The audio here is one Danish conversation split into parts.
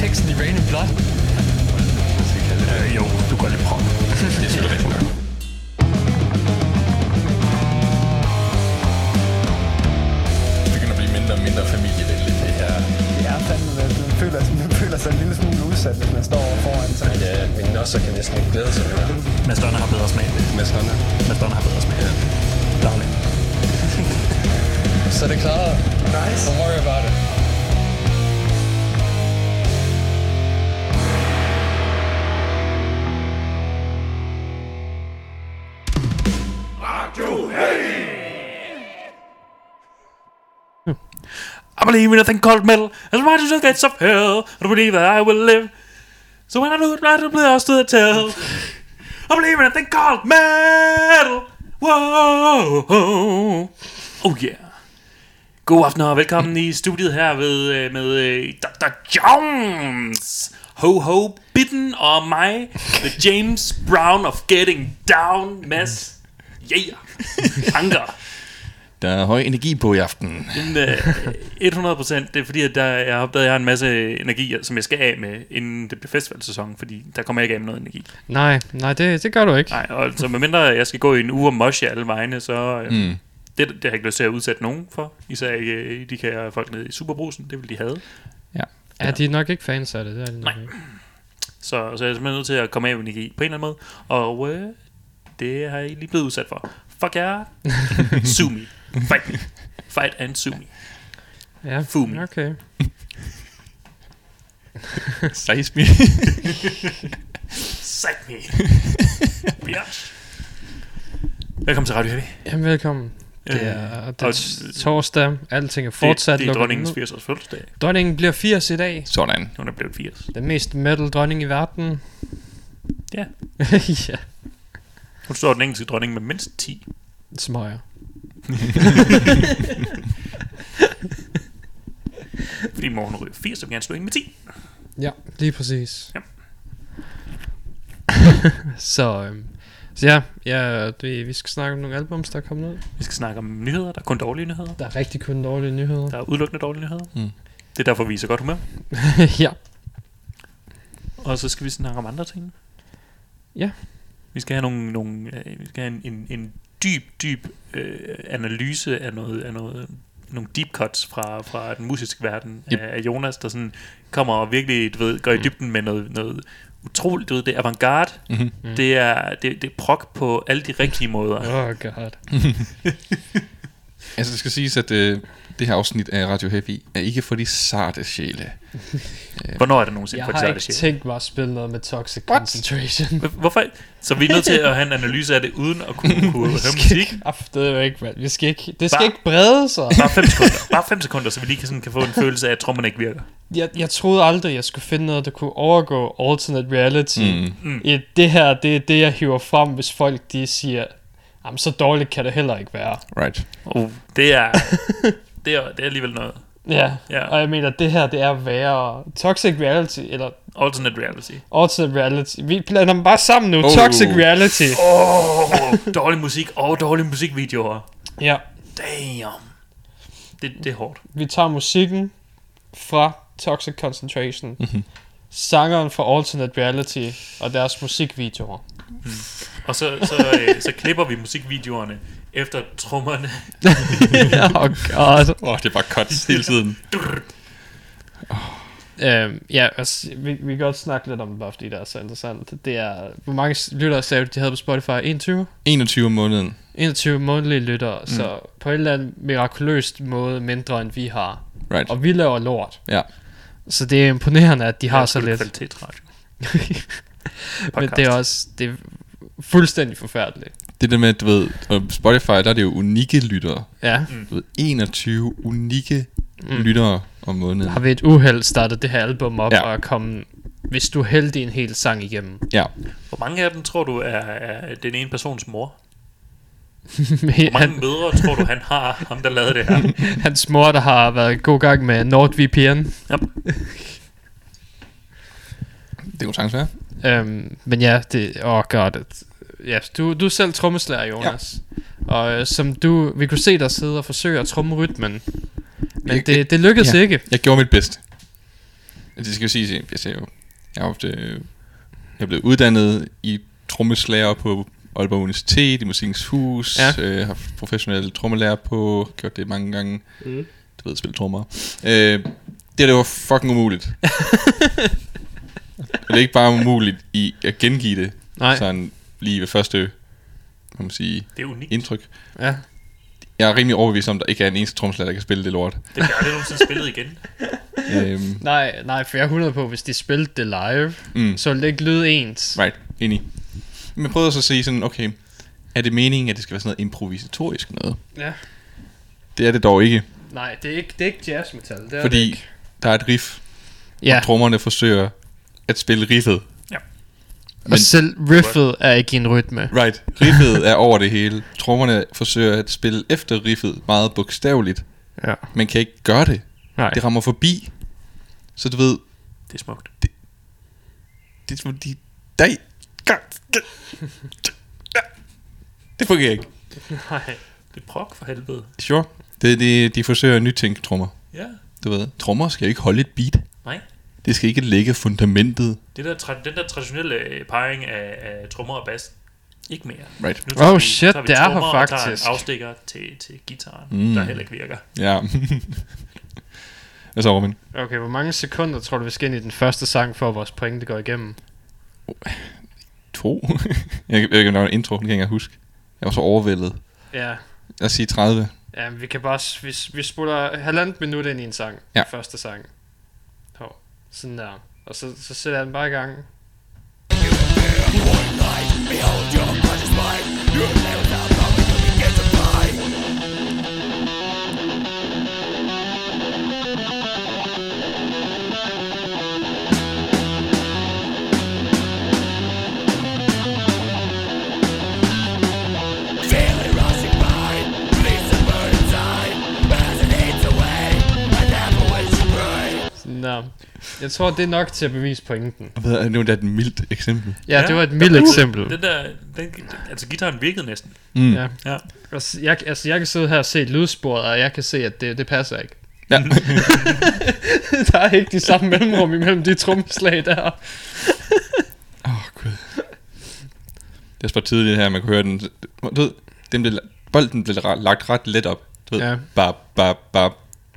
teksten i Rain and Blood. Øh, jo, du kan lige believe in a thing called metal, as much as the gates of hell. I believe that I will live. So when I do it, I will blast to the tell. I believe in a thing called metal. Whoa. Oh yeah. God aften og velkommen i studiet her ved, øh, med øh, Dr. Jones. Ho ho bitten og mig, the James Brown of Getting Down, Mads. Yeah. Anker. Der er høj energi på i aften. Den, øh, 100% det er fordi, at der, jeg har opdaget, at jeg har en masse energi, som jeg skal af med, inden det bliver festivalsæson, fordi der kommer jeg ikke af med noget energi. Nej, nej, det, det gør du ikke. Nej, og så medmindre jeg skal gå i en uge og moshe alle vegne, så øh, Mm. det, det har jeg ikke lyst til at udsætte nogen for. Især ikke øh, de kære folk nede i Superbrusen, det vil de have. Ja, de er nok ikke fans af det. det er de nok Nej. ikke. Så, så jeg er simpelthen nødt til at komme af med energi på en eller anden måde, og øh, det har jeg lige blevet udsat for. Fuck jer. Sue me. Fight me. Fight and sue me. Ja, Fumi. okay. Seismi. Suck me. Bitch. Velkommen til Radio Heavy. Jamen, velkommen. Det er, det er og torsdag. Alting er fortsat det, det er dronningens ned. 80 års fødselsdag. Dronningen bliver 80 i dag. Sådan. Hun er blevet 80. Den mest metal dronning i verden. Ja. ja, Hun står den engelske dronning med mindst 10. smøger. Fordi mor hun ryger 80, så vil gerne slå ind med 10. Ja, lige præcis. Ja. så, øhm, så ja, ja det, vi skal snakke om nogle albums, der er kommet ud. Vi skal snakke om nyheder. Der er kun dårlige nyheder. Der er rigtig kun dårlige nyheder. Der er udelukkende dårlige nyheder. Mm. Det er derfor, vi er så godt humør. ja. Og så skal vi snakke om andre ting. Ja. Vi skal have nogle, nogle øh, vi skal have en, en, en dyb, dyb øh, analyse af noget, af noget nogle deep cuts fra, fra den musiske verden Yep. af Jonas, der sådan kommer og virkelig, du ved, går i Mm. dybden med noget, noget utroligt, du ved, det er avantgarde, Mm-hmm. Mm. det er, det, det er prog på alle de rigtige måder. Oh god. Altså, det skal siges, at øh, det her afsnit af Radio Heavy er ikke for de sarte sjæle. Hvornår er det nogensinde Jeg for har det ikke shit? tænkt mig at spille noget med Toxic What? Concentration. Hvor- Hvorfor? Så vi er nødt til at have en analyse af det, uden at kunne, kunne høre musik. Det er jo ikke, mand. Vi skal ikke, det skal Bare- ikke brede sig. Bare 5 sekunder. Bare 5 sekunder, så vi lige kan, sådan, kan få en følelse af, at trommerne ikke virker. Jeg, jeg troede aldrig, jeg skulle finde noget, der kunne overgå alternate reality. Mm. Mm. I det her, det er det, jeg hiver frem, hvis folk de siger, jamen så dårligt kan det heller ikke være. Right. Uh, det er, det er, det er alligevel noget. Ja, Ja. og jeg mener, det her, det er værre. Toxic reality, eller Alternate reality. alternate reality. Vi blander dem bare sammen nu. Oh. Toxic reality. Åh, oh, dårlig musik og dårlige musikvideoer. Ja, Damn. Det, det er hårdt. vi tager musikken fra Toxic Concentration. Mhm. Sangeren fra Alternate Reality og deres musikvideoer. Og så, så, øh, så klipper vi musikvideoerne efter trommerne. oh god. Åh, oh, det er bare cuts hele tiden. Øhm, ja, altså, vi, vi kan godt snakke lidt om det, bare fordi det er så interessant. Det er, hvor mange lyttere sagde de havde på Spotify? 21? 21 om måneden. 21 månedlige lyttere, mm. så på en eller anden mirakuløst måde mindre end vi har. Right. Og vi laver lort. Ja. Så det er imponerende, at de har Ja, så lidt. Kvalitetsradio. Men det er også det er fuldstændig forfærdeligt. Det der med, du ved, og Spotify, der er det jo unikke lyttere. Ja, Du ved, 21 unikke Mm. lyttere om måneden. har vi et uheld startet det her album op Ja. og kommet, hvis du heldig, en hel sang igennem. Ja. Hvor mange af dem tror du er, er den ene persons mor? Hvor mange mødre tror du, han har, ham der lavede det her? Hans mor, der har været i god gang med NordVPN. Det kunne sagtens være. Øhm, men ja, det... Åh, oh god. Ja, du, du er selv trommeslager, Jonas. Ja. Og øh, som du... Vi kunne se dig sidde og forsøge at tromme rytmen. Men Jeg- det, det lykkedes ja. ikke. Jeg gjorde mit bedste. Det skal jo sige, jeg ser jo, jeg har ofte, jeg er blevet uddannet i trommeslager på Aalborg Universitet, i Musikens Hus, Ja. øh, har haft professionelle trommelærer på, gjort det mange gange, Mm. du ved, spille trommer. Øh, det her, det var fucking umuligt. Og det er ikke bare umuligt i at gengive det, Nej. sådan lige ved første, kan man sige, Det er unikt. indtryk. Ja. Jeg er rimelig overbevist om, at der ikke er en eneste trommeslager, der kan spille det lort. Det har jeg nogensinde spillet igen. øhm, Nej, nej, for jeg er 100 på, hvis de spillede det live, mm. så ville det ikke lyde ens. Right, enig. Men jeg prøvede så at sige sådan, okay, er det meningen, at det skal være sådan noget improvisatorisk noget? Ja. Det er det dog ikke, Nej, det er ikke, det er ikke jazz metal. Det er det fordi ikke. der er et riff, Ja, og trommerne forsøger at spille riffet. Og selv riffet er ikke i en rytme. Right, riffet er over det hele. Trommerne forsøger at spille efter riffet meget bogstaveligt, Ja. men kan ikke gøre det. Nej. Det rammer forbi. Så du ved, Det er smukt. det er fordi, dig, det fungerer ikke. Nej. Det er prok for helvede. Sure. Det, det, de forsøger at nytænke trommer. Ja. Du ved, trommer skal jo ikke holde et beat. Nej. Det skal ikke lægge fundamentet. Det der, tra- den der traditionelle øh, parring af, af trommer og bas, ikke mere. Right. Nu tager Oh vi, shit, vi det er her trommer og tager faktisk. en afstikker til, til gitaren, Mm. der heller ikke virker. Ja. Hvad så, Robin? Okay, hvor mange sekunder tror du, vi skal ind i den første sang, for at vores pointe går igennem? To? jeg, jeg var en intro, det kan jeg huske. Jeg var så overvældet. Ja. Lad os sige 30. Ja, vi kan bare... Vi, vi spoler halvandet minut ind i en sang. Ja. Første sang. Sådan der. Og så, så sætter jeg den bare i gang. Sådan Jeg tror, det er nok til at bevise pointen. Hvad er nu, det er et mildt eksempel? Ja, det var et mildt er- eksempel. Den der, den, altså gitaren virkede næsten. Mm. Ja. Ja. Altså jeg, altså, jeg kan sidde her og se lydsporet, og jeg kan se, at det, det passer ikke. ja. der er ikke de samme mellemrum imellem de trommeslag der. Åh, oh, gud. Det er også bare tydeligt her, man kunne høre den. Du ved, den blev, bolden blev lagt ret let op. Du ved, Ja. ja. bap, bap, bap,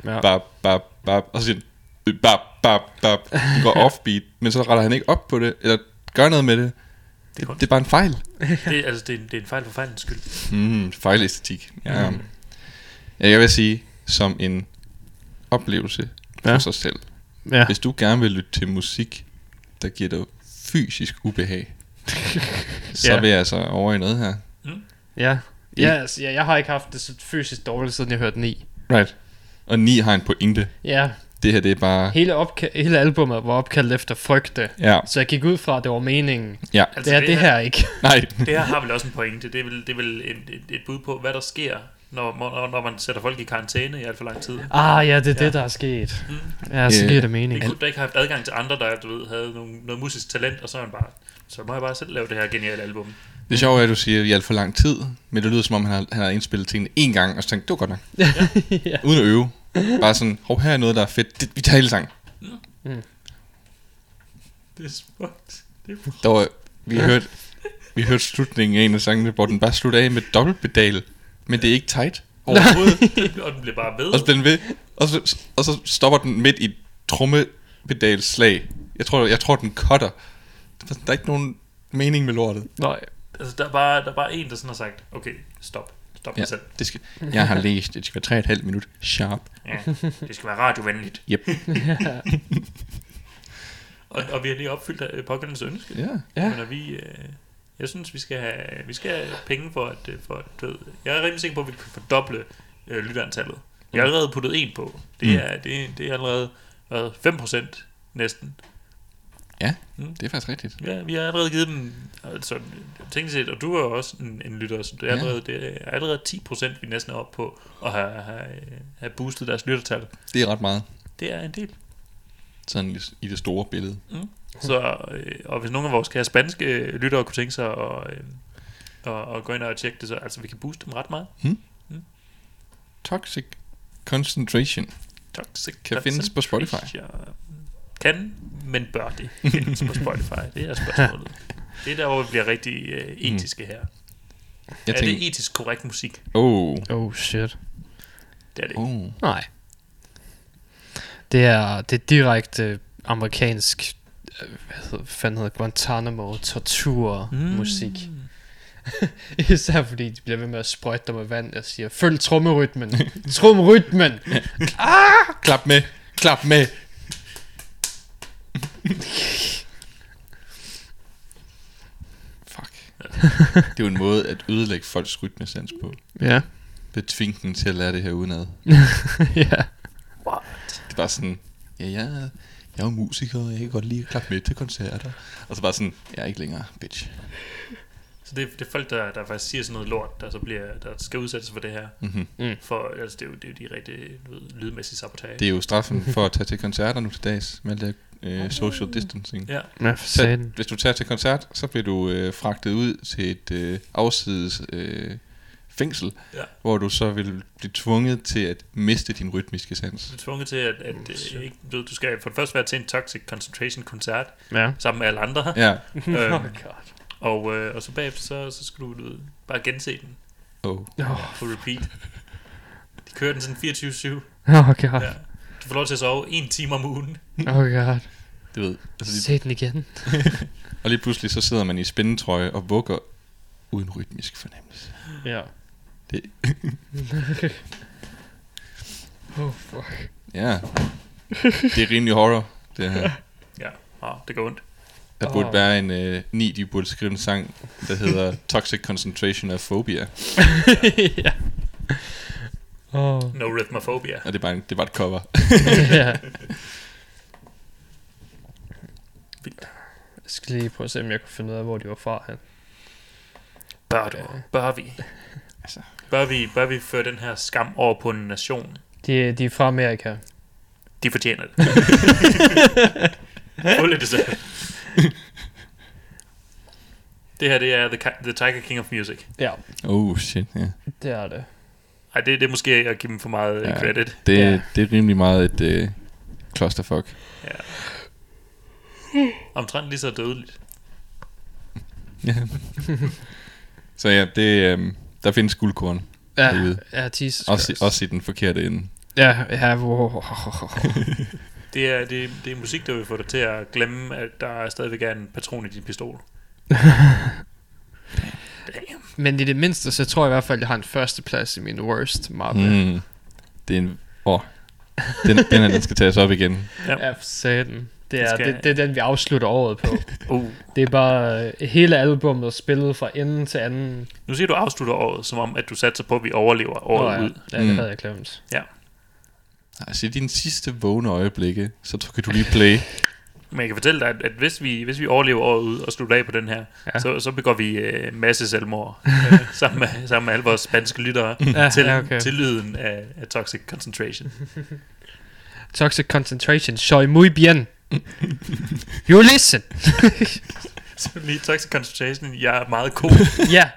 Ja. bap, bap, bap. Og så siger den, bap, bap, bap. Går offbeat, men så retter han ikke op på det, eller gør noget med det. Det, godt. det er bare en fejl. Det, altså, det, er, en- det er en fejl for fejlens skyld. Mm, fejlæstetik. Ja. Mm. ja. Jeg vil sige, som en oplevelse for Ja. sig selv. Ja. Hvis du gerne vil lytte til musik, der giver dig fysisk ubehag, så Ja. vil jeg altså over i noget her. Ja. Ja, altså, ja, jeg har ikke haft det så fysisk dårligt, siden jeg hørte 9. Right. Og 9 har en pointe. Ja, Det her, det er bare... hele, opka- hele albumet var opkaldt efter frygte. Ja, Så jeg gik ud fra, at det var meningen. ja. Altså, Det er det her ikke. Det Nej. her har vel også en pointe. Det er vel, det er vel et, et, et bud på, hvad der sker, når, når, når man sætter folk i karantæne i alt for lang tid. Ah ja, det er Ja. det, der er sket. Mm. Ja, så giver det En mening. gruppe, der ikke har haft adgang til andre, der du ved, havde nogle, noget musisk talent, og så er man bare, så må jeg bare selv lave det her geniale album. Det sjove er, at du siger i alt for lang tid, men det lyder som om, han har, han har indspillet tingene en gang, og så tænkte, det var godt nok. ja. Uden at øve. Bare sådan, hov, her er noget, der er fedt. Det, vi tager hele sang. Det er smukt. Det er Der var, vi hørte, vi hørte slutningen af en af sangene, hvor den bare slutter af med dobbeltpedal, men det er ikke tight overhovedet. og den bliver bare ved. og så den ved, og så, og så stopper den midt i et trommepedalslag. Jeg tror, jeg tror, den cutter. Der er ikke nogen mening med lortet. Nej. Altså, der er, bare, der er bare en, der sådan har sagt, okay, stop. Stop Ja, selv. det skal, jeg har læst, det skal være 3,5 minut sharp. Ja, det skal være radiovenligt. Yep. Og, og vi har lige opfyldt øh, pågældendes ønske. Ja. Ja. Men når vi, øh, jeg synes, vi skal have, vi skal have penge for at, øh, for at du ved, jeg er rimelig sikker på, at vi kan fordoble øh, lytterantallet. Jeg har allerede puttet en på. Det Mm. er, det, det er allerede hvad, 5% næsten. Ja, Mm. det er faktisk rigtigt. Ja, vi har allerede givet dem, altså, tænk set, og du er også en, en lytter, så det er Ja. allerede, det er allerede 10% vi næsten er oppe på at have, have, have boostet deres lyttertal. Det er ret meget. Det er en del. Sådan i- det store billede. Så, øh, og hvis nogen af vores kære spanske øh, lyttere kunne tænke sig at, øh, at, at gå ind og tjekke det, så altså vi kan booste dem ret meget. Toxic Concentration. Toxic Kan findes på Spotify. Kan, men bør det findes på Spotify? Det er spørgsmålet. Det er der, hvor vi bliver rigtig øh, etiske her. Jeg er tænker, det etisk korrekt musik? oh, Oh shit. Det er det ikke. oh. Nej. Det er, det er direkte amerikansk, øh, hvad hedder, fanden hedder Guantanamo, tortur, mm. musik. Især fordi de bliver ved med at sprøjte dig med vand og siger, følg trommerytmen, trommerytmen. Klap med. Klap med. Fuck. Det er jo en måde at ødelægge folks rytmesans på. ja. Det tvinge dem til at lære det her udenad. ja. Det er bare sådan, ja, jeg, jeg er jo musiker, og jeg kan godt lide at klappe med til koncerter. Og så bare sådan, jeg er ikke længere, bitch. Så det, det er folk, der, der faktisk siger sådan noget lort, der så bliver, der skal udsættes for det her. Mm-hmm. For altså, det, er jo, det er jo de rigtig du ved, lydmæssige sabotage. Det er jo straffen for at tage til koncerter nu til dags, med alt det øh, social distancing. Ja, Ja, Så, hvis du tager til koncert, så bliver du øh, fragtet ud til et øh, afsides øh, fængsel, Ja. hvor du så vil blive tvunget til at miste din rytmiske sans. du er tvunget til, at, at øh, ikke, du, ved, du skal for det første være til en Toxic Concentration koncert, Ja. sammen med alle andre. Ja. Øhm, Oh god. og, øh, og så bagefter, så, så skal du, du ved, bare gense den Oh. Oh, på repeat. De kører den sådan 24-7. oh god. Ja. Du får lov til at sove en time om ugen. Oh god. Du ved, altså, Se den igen. og lige pludselig så sidder man i spændetrøje og vugger uden rytmisk fornemmelse. Ja. Det, Oh fuck. ja, det er rimelig horror, det her. Ja, oh, det går ondt. Der burde Åh. være en øh, ni, de burde skrive en sang, der hedder Toxic Concentration of Phobia. ja. Oh. No rhythmophobia. Og det er bare, en, det er bare et cover. ja. Vildt. Jeg skal lige prøve at se, om jeg kan finde ud af, hvor de var fra her. Bør du? Bør vi? Altså. Bør vi, bør vi føre den her skam over på en nation? De, de er fra Amerika. De fortjener det. Fuldt det selv. Det her, det er The, the Tiger King of Music. Ja, Oh shit, ja. det er det. Ej, det, det er måske at give dem for meget Ja. ja. credit. Det, Ja. det er rimelig meget et øh, clusterfuck. Ja. Omtrent lige så dødeligt. Ja. Så ja, det, øh, der findes guldkorn. Ja, Derude. ja Jesus Også, Christ. også i den forkerte ende. Ja, ja, wow. Det er, det, det er musik, der vil få dig til at glemme, at der stadigvæk er en patron i din pistol. Men i det mindste, så tror jeg i hvert fald, at jeg har en førsteplads i min worst mappe. Mm. Det er en... Åh. Den, den her, den skal tages op igen. Ja. Ja, satan. Det er, skal- det, det er den, vi afslutter året på. Uh. det er bare øh, hele albummet spillet fra ende til anden. Nu siger du afslutter året, som om, at du satser på, at vi overlever året Åh, ja. ud. Ja, det Mm. havde jeg glemt. Altså i dine sidste vågne øjeblikke, så kan du lige play. Men jeg kan fortælle dig, at, at hvis, vi, hvis vi overlever året ud og slutter af på den her, Ja. ja. så, så begår vi øh, masse selvmord øh, sammen, med, sammen med alle vores spanske lyttere Ja, til, ja, okay. til lyden af, af Toxic Concentration. Toxic concentration. Soy muy bien. You listen. så lige Toxic Concentration, jeg er meget god. ja.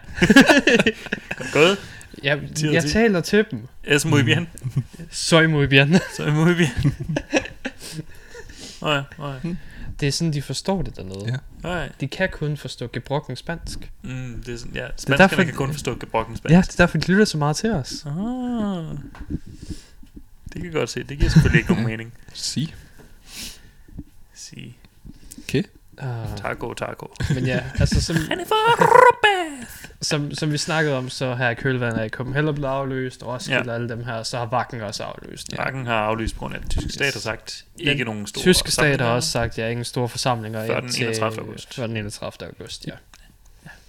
Gået. Jeg, Tid jeg til. taler til dem. Es muy bien. Soy muy bien. Er muy bien. Ja, åh ja. Det er sådan, de forstår det dernede. Ja. Ja. De kan kun forstå gebrokken spansk. Mm, det er sådan, ja. derfor- Spanskerne kan kun forstå gebrokken spansk. Ja, det er derfor, de lytter så meget til os. Ah, det kan jeg godt se. Det giver selvfølgelig ikke nogen mening. Sig. Sige, Okay. Uh, taco, taco. men ja, altså som, Han er som, som vi snakkede om, så her i kølvandet er Copenhagen blevet afløst, og Roskilde Ja. og alle dem her, så har Vakken også afløst. Ja. Bakken har aflyst på grund af, den tyske stat har sagt, ikke Den nogen store Tyske stat har også sagt, er ingen store forsamlinger Før den indtil- 31. august. Før den 31. august, ja.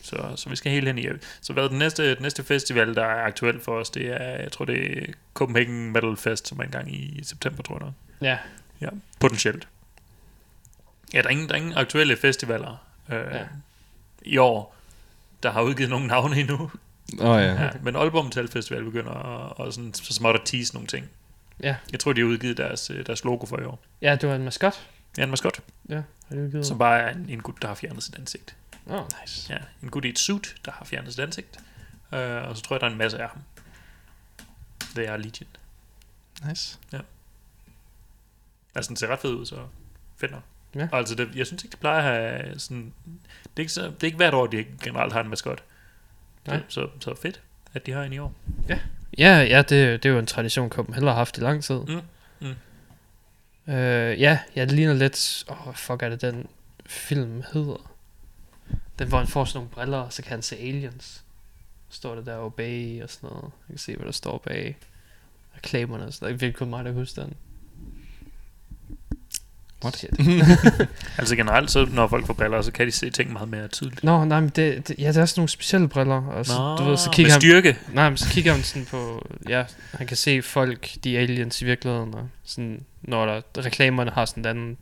Så, så vi skal helt hen i. Så hvad er den næste, den næste festival, der er aktuel for os, det er, jeg tror det er Copenhagen Metal Fest, som er en gang i september, tror jeg. Ja, Ja, potentielt. Ja, der er ingen, der er ingen aktuelle festivaler øh, Ja. ja. i år, der har udgivet nogen navne endnu. Oh, ja. Ja. Men Aalborg Metal Festival begynder at, at sådan, så småt at tease nogle ting. Ja. Jeg tror, de har udgivet deres, øh, deres logo for i år. Ja, du var en maskot. Ja, en maskot, Ja, har du givet? som bare er en, en gut, der har fjernet sit ansigt. Oh, nice. Ja, en gut i et suit, der har fjernet sit ansigt. Øh, og så tror jeg, der er en masse af ham. Det er Legion. Nice. Altså, den ser ret fed ud, så fedt nok. Ja. Altså, det, jeg synes ikke, de plejer at have sådan... Det er ikke, så, det er ikke hvert år, de generelt har en maskot. Nej. Så, så fedt, at de har en i år. Ja, ja det, det er jo en tradition, Copenhagen har haft i lang tid. Mm, mm. Øh, ja, ja, det ligner lidt... Åh, oh, fuck er det den film hedder? Den, hvor han får sådan nogle briller, og så kan han se aliens. Står det der obey og sådan noget. Jeg kan se, hvad der står bag reklamerne og sådan noget. Det er kun mig, der husker den. What? Shit. Altså generelt, så når folk får briller, så kan de se ting meget mere tydeligt. Nå, nej, men det, det, ja, det er sådan nogle specielle briller. Og så, Nå, du ved, så med kigger han, styrke. Nej, men så kigger han sådan på, ja, han kan se folk, de aliens i virkeligheden, og sådan, når der, reklamerne har sådan en anden,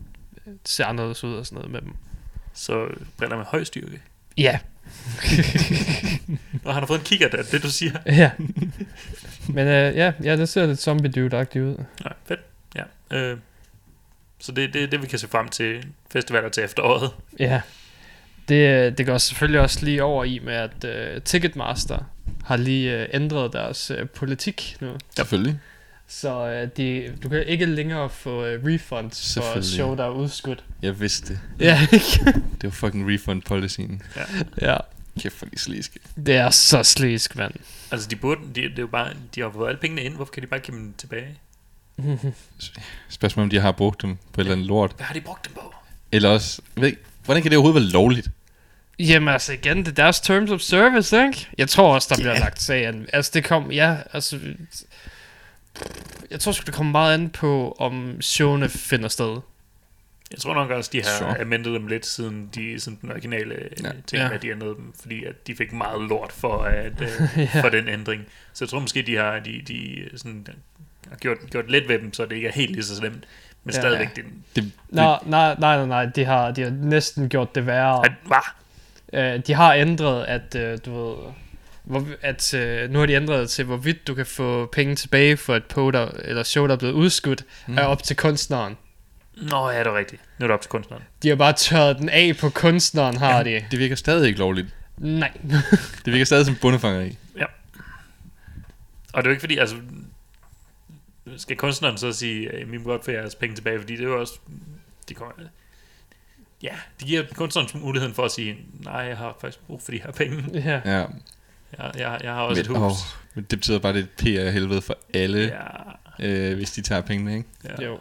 ser anderledes ud og sådan noget med dem. Så briller med høj styrke. Ja, Og han har fået en kigger der, det du siger. ja. Men øh, ja, ja, det ser lidt zombie dude ud. Nej, fedt. Ja. Øh, så det er det, det, vi kan se frem til festivaler til efteråret. Ja. Det, øh, det går selvfølgelig også lige over i med, at uh, Ticketmaster har lige uh, ændret deres uh, politik nu. Selvfølgelig. Så uh, de, du kan ikke længere få uh, refunds for show, der er udskudt. Jeg vidste det. Ja, Det var fucking refund policyen. ja. Kæft for de sliske. Det er så slisk, mand. Altså, de burde, de, det er jo bare, de har fået alle pengene ind, hvorfor kan de bare give dem tilbage? Spørgsmålet om de har brugt dem på et eller andet lort. Hvad har de brugt dem på? Eller også, ved ikke, hvordan kan det overhovedet være lovligt? Jamen altså igen, det er deres terms of service, ikke? Jeg tror også, der Ja. bliver lagt sagen. Altså det kom, ja, altså... Jeg tror sgu, det kommer meget an på, om showene finder sted. Jeg tror nok også, de har Sure. amendet dem lidt, siden, de, siden den originale Ja. ja. ting, Ja. at de ændrede dem, fordi at de fik meget lort for, at, øh, Ja. for den ændring. Så jeg tror måske, de har, de, de sådan, har gjort, gjort lidt ved dem, så det ikke er helt lige så slemt. Men Ja. ja. stadigvæk, det, Det, det, Nej, nej, nej, nej, nej, de har, de har næsten gjort det værre. at, var. Uh, de har ændret, at uh, du ved, hvor, at uh, nu har de ændret det til, hvorvidt du kan få penge tilbage for et på, der, eller show, der er blevet udskudt, Mm. er op til kunstneren. Nå, ja, det er rigtigt. Nu er det op til kunstneren. De har bare tørret den af på kunstneren, har de. det virker stadig ikke lovligt. Nej. Det virker stadig som bundefangeri. Og det er jo ikke fordi, altså, skal kunstneren så sige, at vi må godt få jeres penge tilbage, fordi det er jo også, de kommer, ja, de giver kunstneren muligheden for at sige, nej, jeg har faktisk brug for de her penge. ja. Ja. Jeg, jeg, jeg har også Men, et hus. åh, men det betyder bare, det er et PR-helvede for alle, Ja, øh, hvis de tager pengene, ikke? ja. Jo.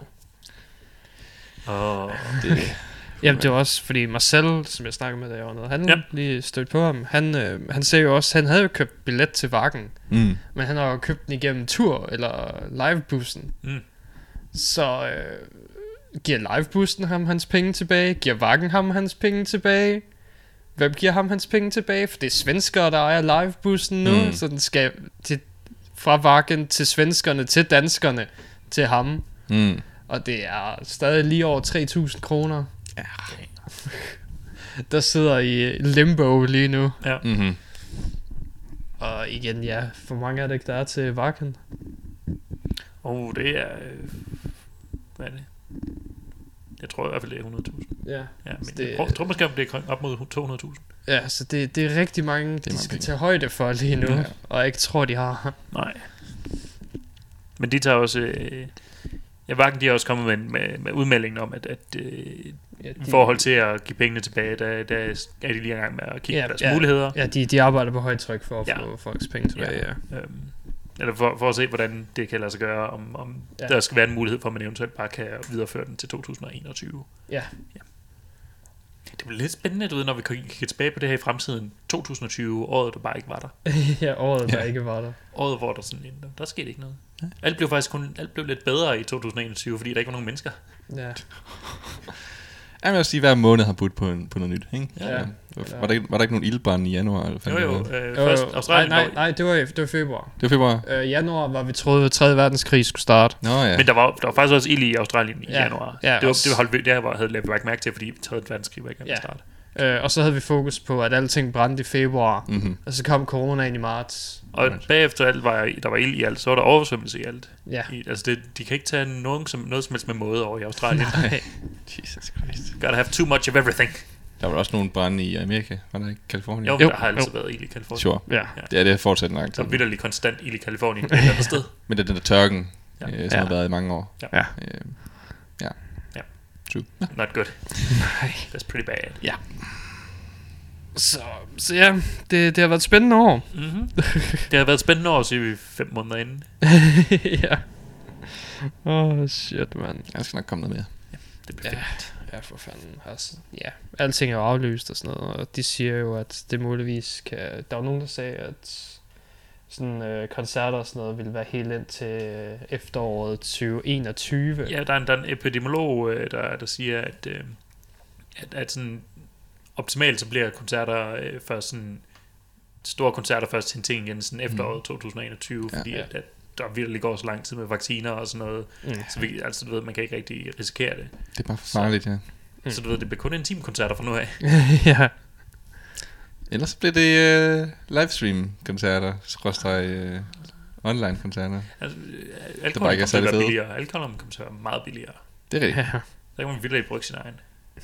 Og, Det, Jamen det var også fordi Marcel, som jeg snakkede med da jeg var nede, han ja. Lige stødte på ham. Han, øh, han sagde jo også, han havde jo købt billet til Vakken, mm. men han har jo købt den igennem tur eller livebussen. Mm. Så øh, giver livebussen ham hans penge tilbage? Giver Vakken ham hans penge tilbage? Hvem giver ham hans penge tilbage? For det er svenskere, der ejer livebussen nu, Mm. mm. så den skal til, fra Vakken til svenskerne, til danskerne, til ham. Mm. Og det er stadig lige over 3.000 kroner. Ja. Der sidder i limbo lige nu. ja. Mm-hmm. Og igen, ja, for mange er det ikke, der er til Vakken. Oh, det er, øh, hvad er det? Jeg tror i hvert fald, det er 100.000. Ja, Ja, men det- det, jeg tror, tror måske, det er op mod 200.000. ja så det, det er rigtig mange, er de mange skal penge. tage højde for lige nu. Ja. Og jeg ikke tror, de har. Nej. Men de tager også... Øh, ja, Vakken, de har også kommet med, med, med udmeldingen om, at, at øh, Ja, i forhold til at give pengene tilbage, der, der er de lige i gang med at kigge Ja, på deres ja. muligheder. Ja, de, de arbejder på højt tryk for at Ja. få folks penge tilbage. Ja. Øhm, eller for, for at se, hvordan det kan lade sig gøre, om, om Ja. ja. der skal være en mulighed for, at man eventuelt bare kan videreføre den til 2021. Ja. ja. Det bliver lidt spændende, du ved, når vi kigger tilbage på det her i fremtiden. 2020, året, der bare ikke var der. ja, året der Ja. ikke var der. Året, hvor der sådan, der, der skete ikke noget. Alt blev faktisk kun, alt blev lidt bedre i 2021, fordi der ikke var nogen mennesker. Ja. Jeg vil også sige, at hver måned har budt på, en, på noget nyt, ikke? Ja. Var, var, der, ikke- var der ikke nogen ildbarn i januar? Eller Jo, jo. Øh, Jo, først jo. Australien. nej, nej, nej, det var, det var februar. Det var februar. Øh, januar var vi troede, at 3. verdenskrig skulle starte. Nå ja. Men der var, der var faktisk også ild i Australien i Ja. januar. Ja, det var, også- det var holdt, det var, havde lavet ikke mærke til, fordi 3. verdenskrig var ikke Ja. ja. Øh, og så havde vi fokus på, at alting brændte i februar. Mm-hmm. Og så kom coronaen i marts. Og bagefter alt var, der var ild i alt, så var der oversvømmelse i alt. Ja. I, altså det, de kan ikke tage nogen som, noget som helst med måde over i Australien. Nej. Jesus Christ. Gotta have too much of everything. Der var også nogle brænde i Amerika. Var der ikke Kalifornien? Jo, Jo, der har altid jo. været ild i Kalifornien. Sure. Ja. Det er det har fortsat en lang Der tid. er vidderligt konstant ild i Kalifornien et eller andet sted. Men det er den der tørken, Ja. ja. øh, som Ja. har været i mange år. Ja. Ja. Øh, 22. Not good. Nej. That's pretty bad. Ja. Så, så ja, det, det har været et spændende år. Mm-hmm. det har været et spændende år, siger vi fem måneder inden. ja. Åh, oh, shit, man. Jeg skal nok komme noget mere. Ja, det bliver ja. fedt. Ja, for fanden. Altså, ja, alting er aflyst og sådan noget, og de siger jo, at det muligvis kan... Der var nogen, der sagde, at sådan øh, koncerter og sådan noget ville være helt ind til øh, efteråret 2021. Ja, der er en, der er en epidemiolog, øh, der, der siger, at, øh, at, at sådan optimalt så bliver koncerter øh, først sådan store koncerter først til en ting igen sådan efteråret 2021, Ja. fordi Ja. at, at der virkelig går så lang tid med vacciner og sådan noget, Mm. så vi, altså du ved, man kan ikke rigtig risikere det. Det er bare for farligt, ja. Mm. Mm. Så du ved, det bliver kun intimkoncerter fra nu af. ja. Ellers så bliver det uh, livestream-koncerter, skråstreg uh, online-koncerter. Altså, øh, bare alkohol ikke er billigere. Alkohol kommer til at være meget billigere. Det er rigtigt. ja. Der kan man virkelig bruge sin egen.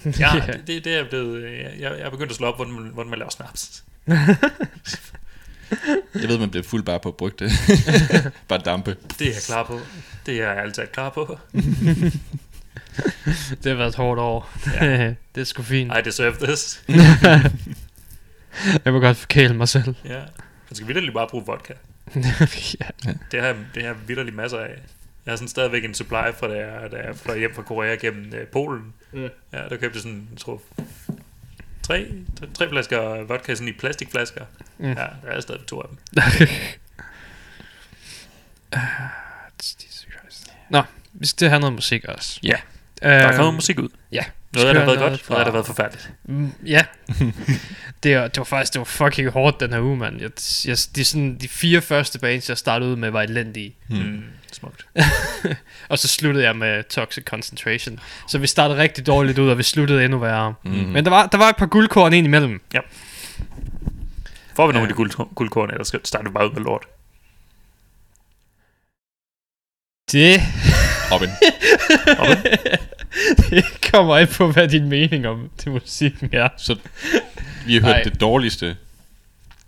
Ja, Ja. det, det, det er blevet, øh, jeg, jeg er begyndt at slå op, hvordan man, hvordan man laver snaps. Jeg ved, man bliver fuld bare på at brygge det. bare dampe. Det er jeg klar på. Det er jeg altid klar på. Det har været et hårdt år. Ja. det er sgu fint. I deserve this. jeg må godt forkæle mig selv. Ja. Man skal vidderligt bare bruge vodka. ja. Det har, det har jeg vidderligt masser af. Jeg har sådan stadigvæk en supply fra da jeg, da jeg fløj hjem fra Korea gennem øh, Polen. Ja. Ja, der købte jeg sådan, jeg tror, tre, tre, tre flasker vodka sådan i plastikflasker. Mm. Ja, der er stadig to af dem. Jesus Christ. Nå, vi skal til at have noget musik også. Ja. Øh, Der er kommet musik ud. ja. Noget af det har været godt, fra- noget af det har været forfærdeligt. Mm, ja. det, var, det var faktisk det var fucking hårdt den her uge, mand. Jeg, jeg, de, sådan, de fire første bands, jeg startede ud med, var elendige. Mm. Mm, smukt. Og så sluttede jeg med Toxic Concentration. Så vi startede rigtig dårligt ud, og vi sluttede endnu værre. Mm. Men der var, der var et par guldkorn ind imellem. Får vi nogle Ja. af de guld, guldkorn, eller skal starte vi bare ud med lort? Det, Robin. det kommer ikke på, hvad din mening om det musikken er. Så vi har hørt Nej. det dårligste.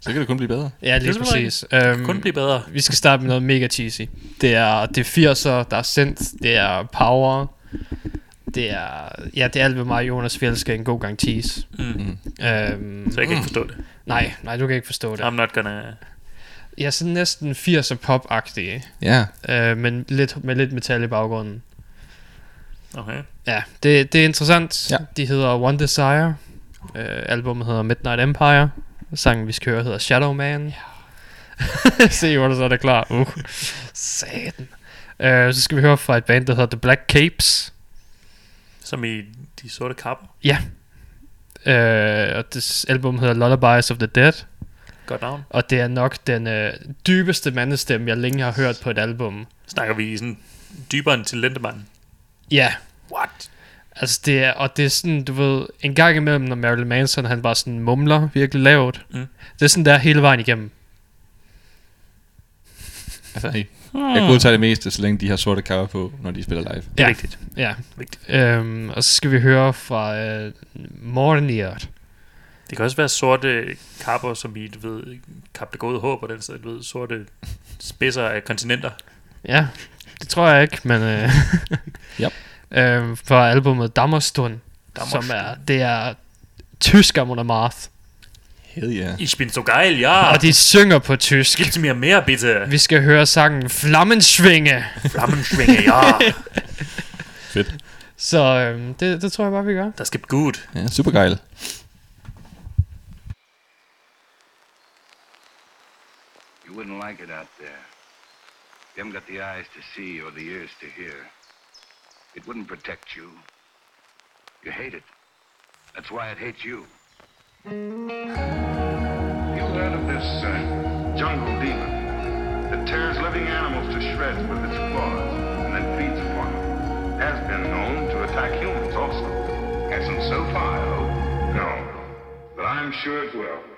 Så kan det kun blive bedre. Ja, lige Det er præcis. Um, Kun blive bedre. Vi skal starte med noget mega cheesy. Det er, det er 80'er, der er synth, det er power, det er, ja, det er alt, hvad mig og Jonas vi elsker en god gang cheese. Mm. Um, Så jeg kan ikke forstå det. nej, nej, du kan ikke forstå det. I'm not gonna... Jeg er sådan næsten 80'er pop-agtig, Ja. uh, men lidt, med lidt metal i baggrunden. Okay. Ja, det, det er interessant. Ja. De hedder One Desire. Uh, albumet hedder Midnight Empire. Sangen, vi skal høre, hedder Shadow Man. Ja. Se, Jonas er der klar. Uh. Satan. Uh, så skal vi høre fra et band, der hedder The Black Capes. Som i de sorte kapper. Uh, og det album hedder Lullabies of the Dead. Godt navn. Og det er nok den uh, dybeste mandestemme, jeg længe har hørt på et album. Snakker vi sådan dybere end til Lindemann. Ja, What? altså det er, og det er sådan, du ved, en gang imellem, når Marilyn Manson, han bare sådan mumler virkelig lavt. Mm. Det er sådan der hele vejen igennem. Altså, jeg, jeg kan udtage det meste, så længe de har sorte cover på, når de spiller live. Det er Ja. vigtigt. Ja. Vigtigt. Um, og så skal vi høre fra uh, Morniert. Det kan også være sorte kapper, som i, du ved, kap det gode håb, og den sted, du ved, sorte spidser af kontinenter. Ja, det tror jeg ikke, men... Uh, Yep. um, fra albumet Dammerstund, som er, det er tysk Amon Marth. Hell yeah. Ich bin so geil, ja. Og de synger på tysk. Gib mir mere, bitte. Vi skal høre sangen Flammenschwinge. Flammenschwinge, ja. Fedt. Så um, det, det tror jeg bare, vi gør. Das gibt gut. Ja, super geil. You wouldn't like it out there. You haven't got the eyes to see or the ears to hear. It wouldn't protect you. You hate it. That's why it hates you. You heard of this uh, jungle demon that tears living animals to shreds with its claws and then feeds upon them. Has been known to attack humans also. Hasn't so far, though. No. But I'm sure it will.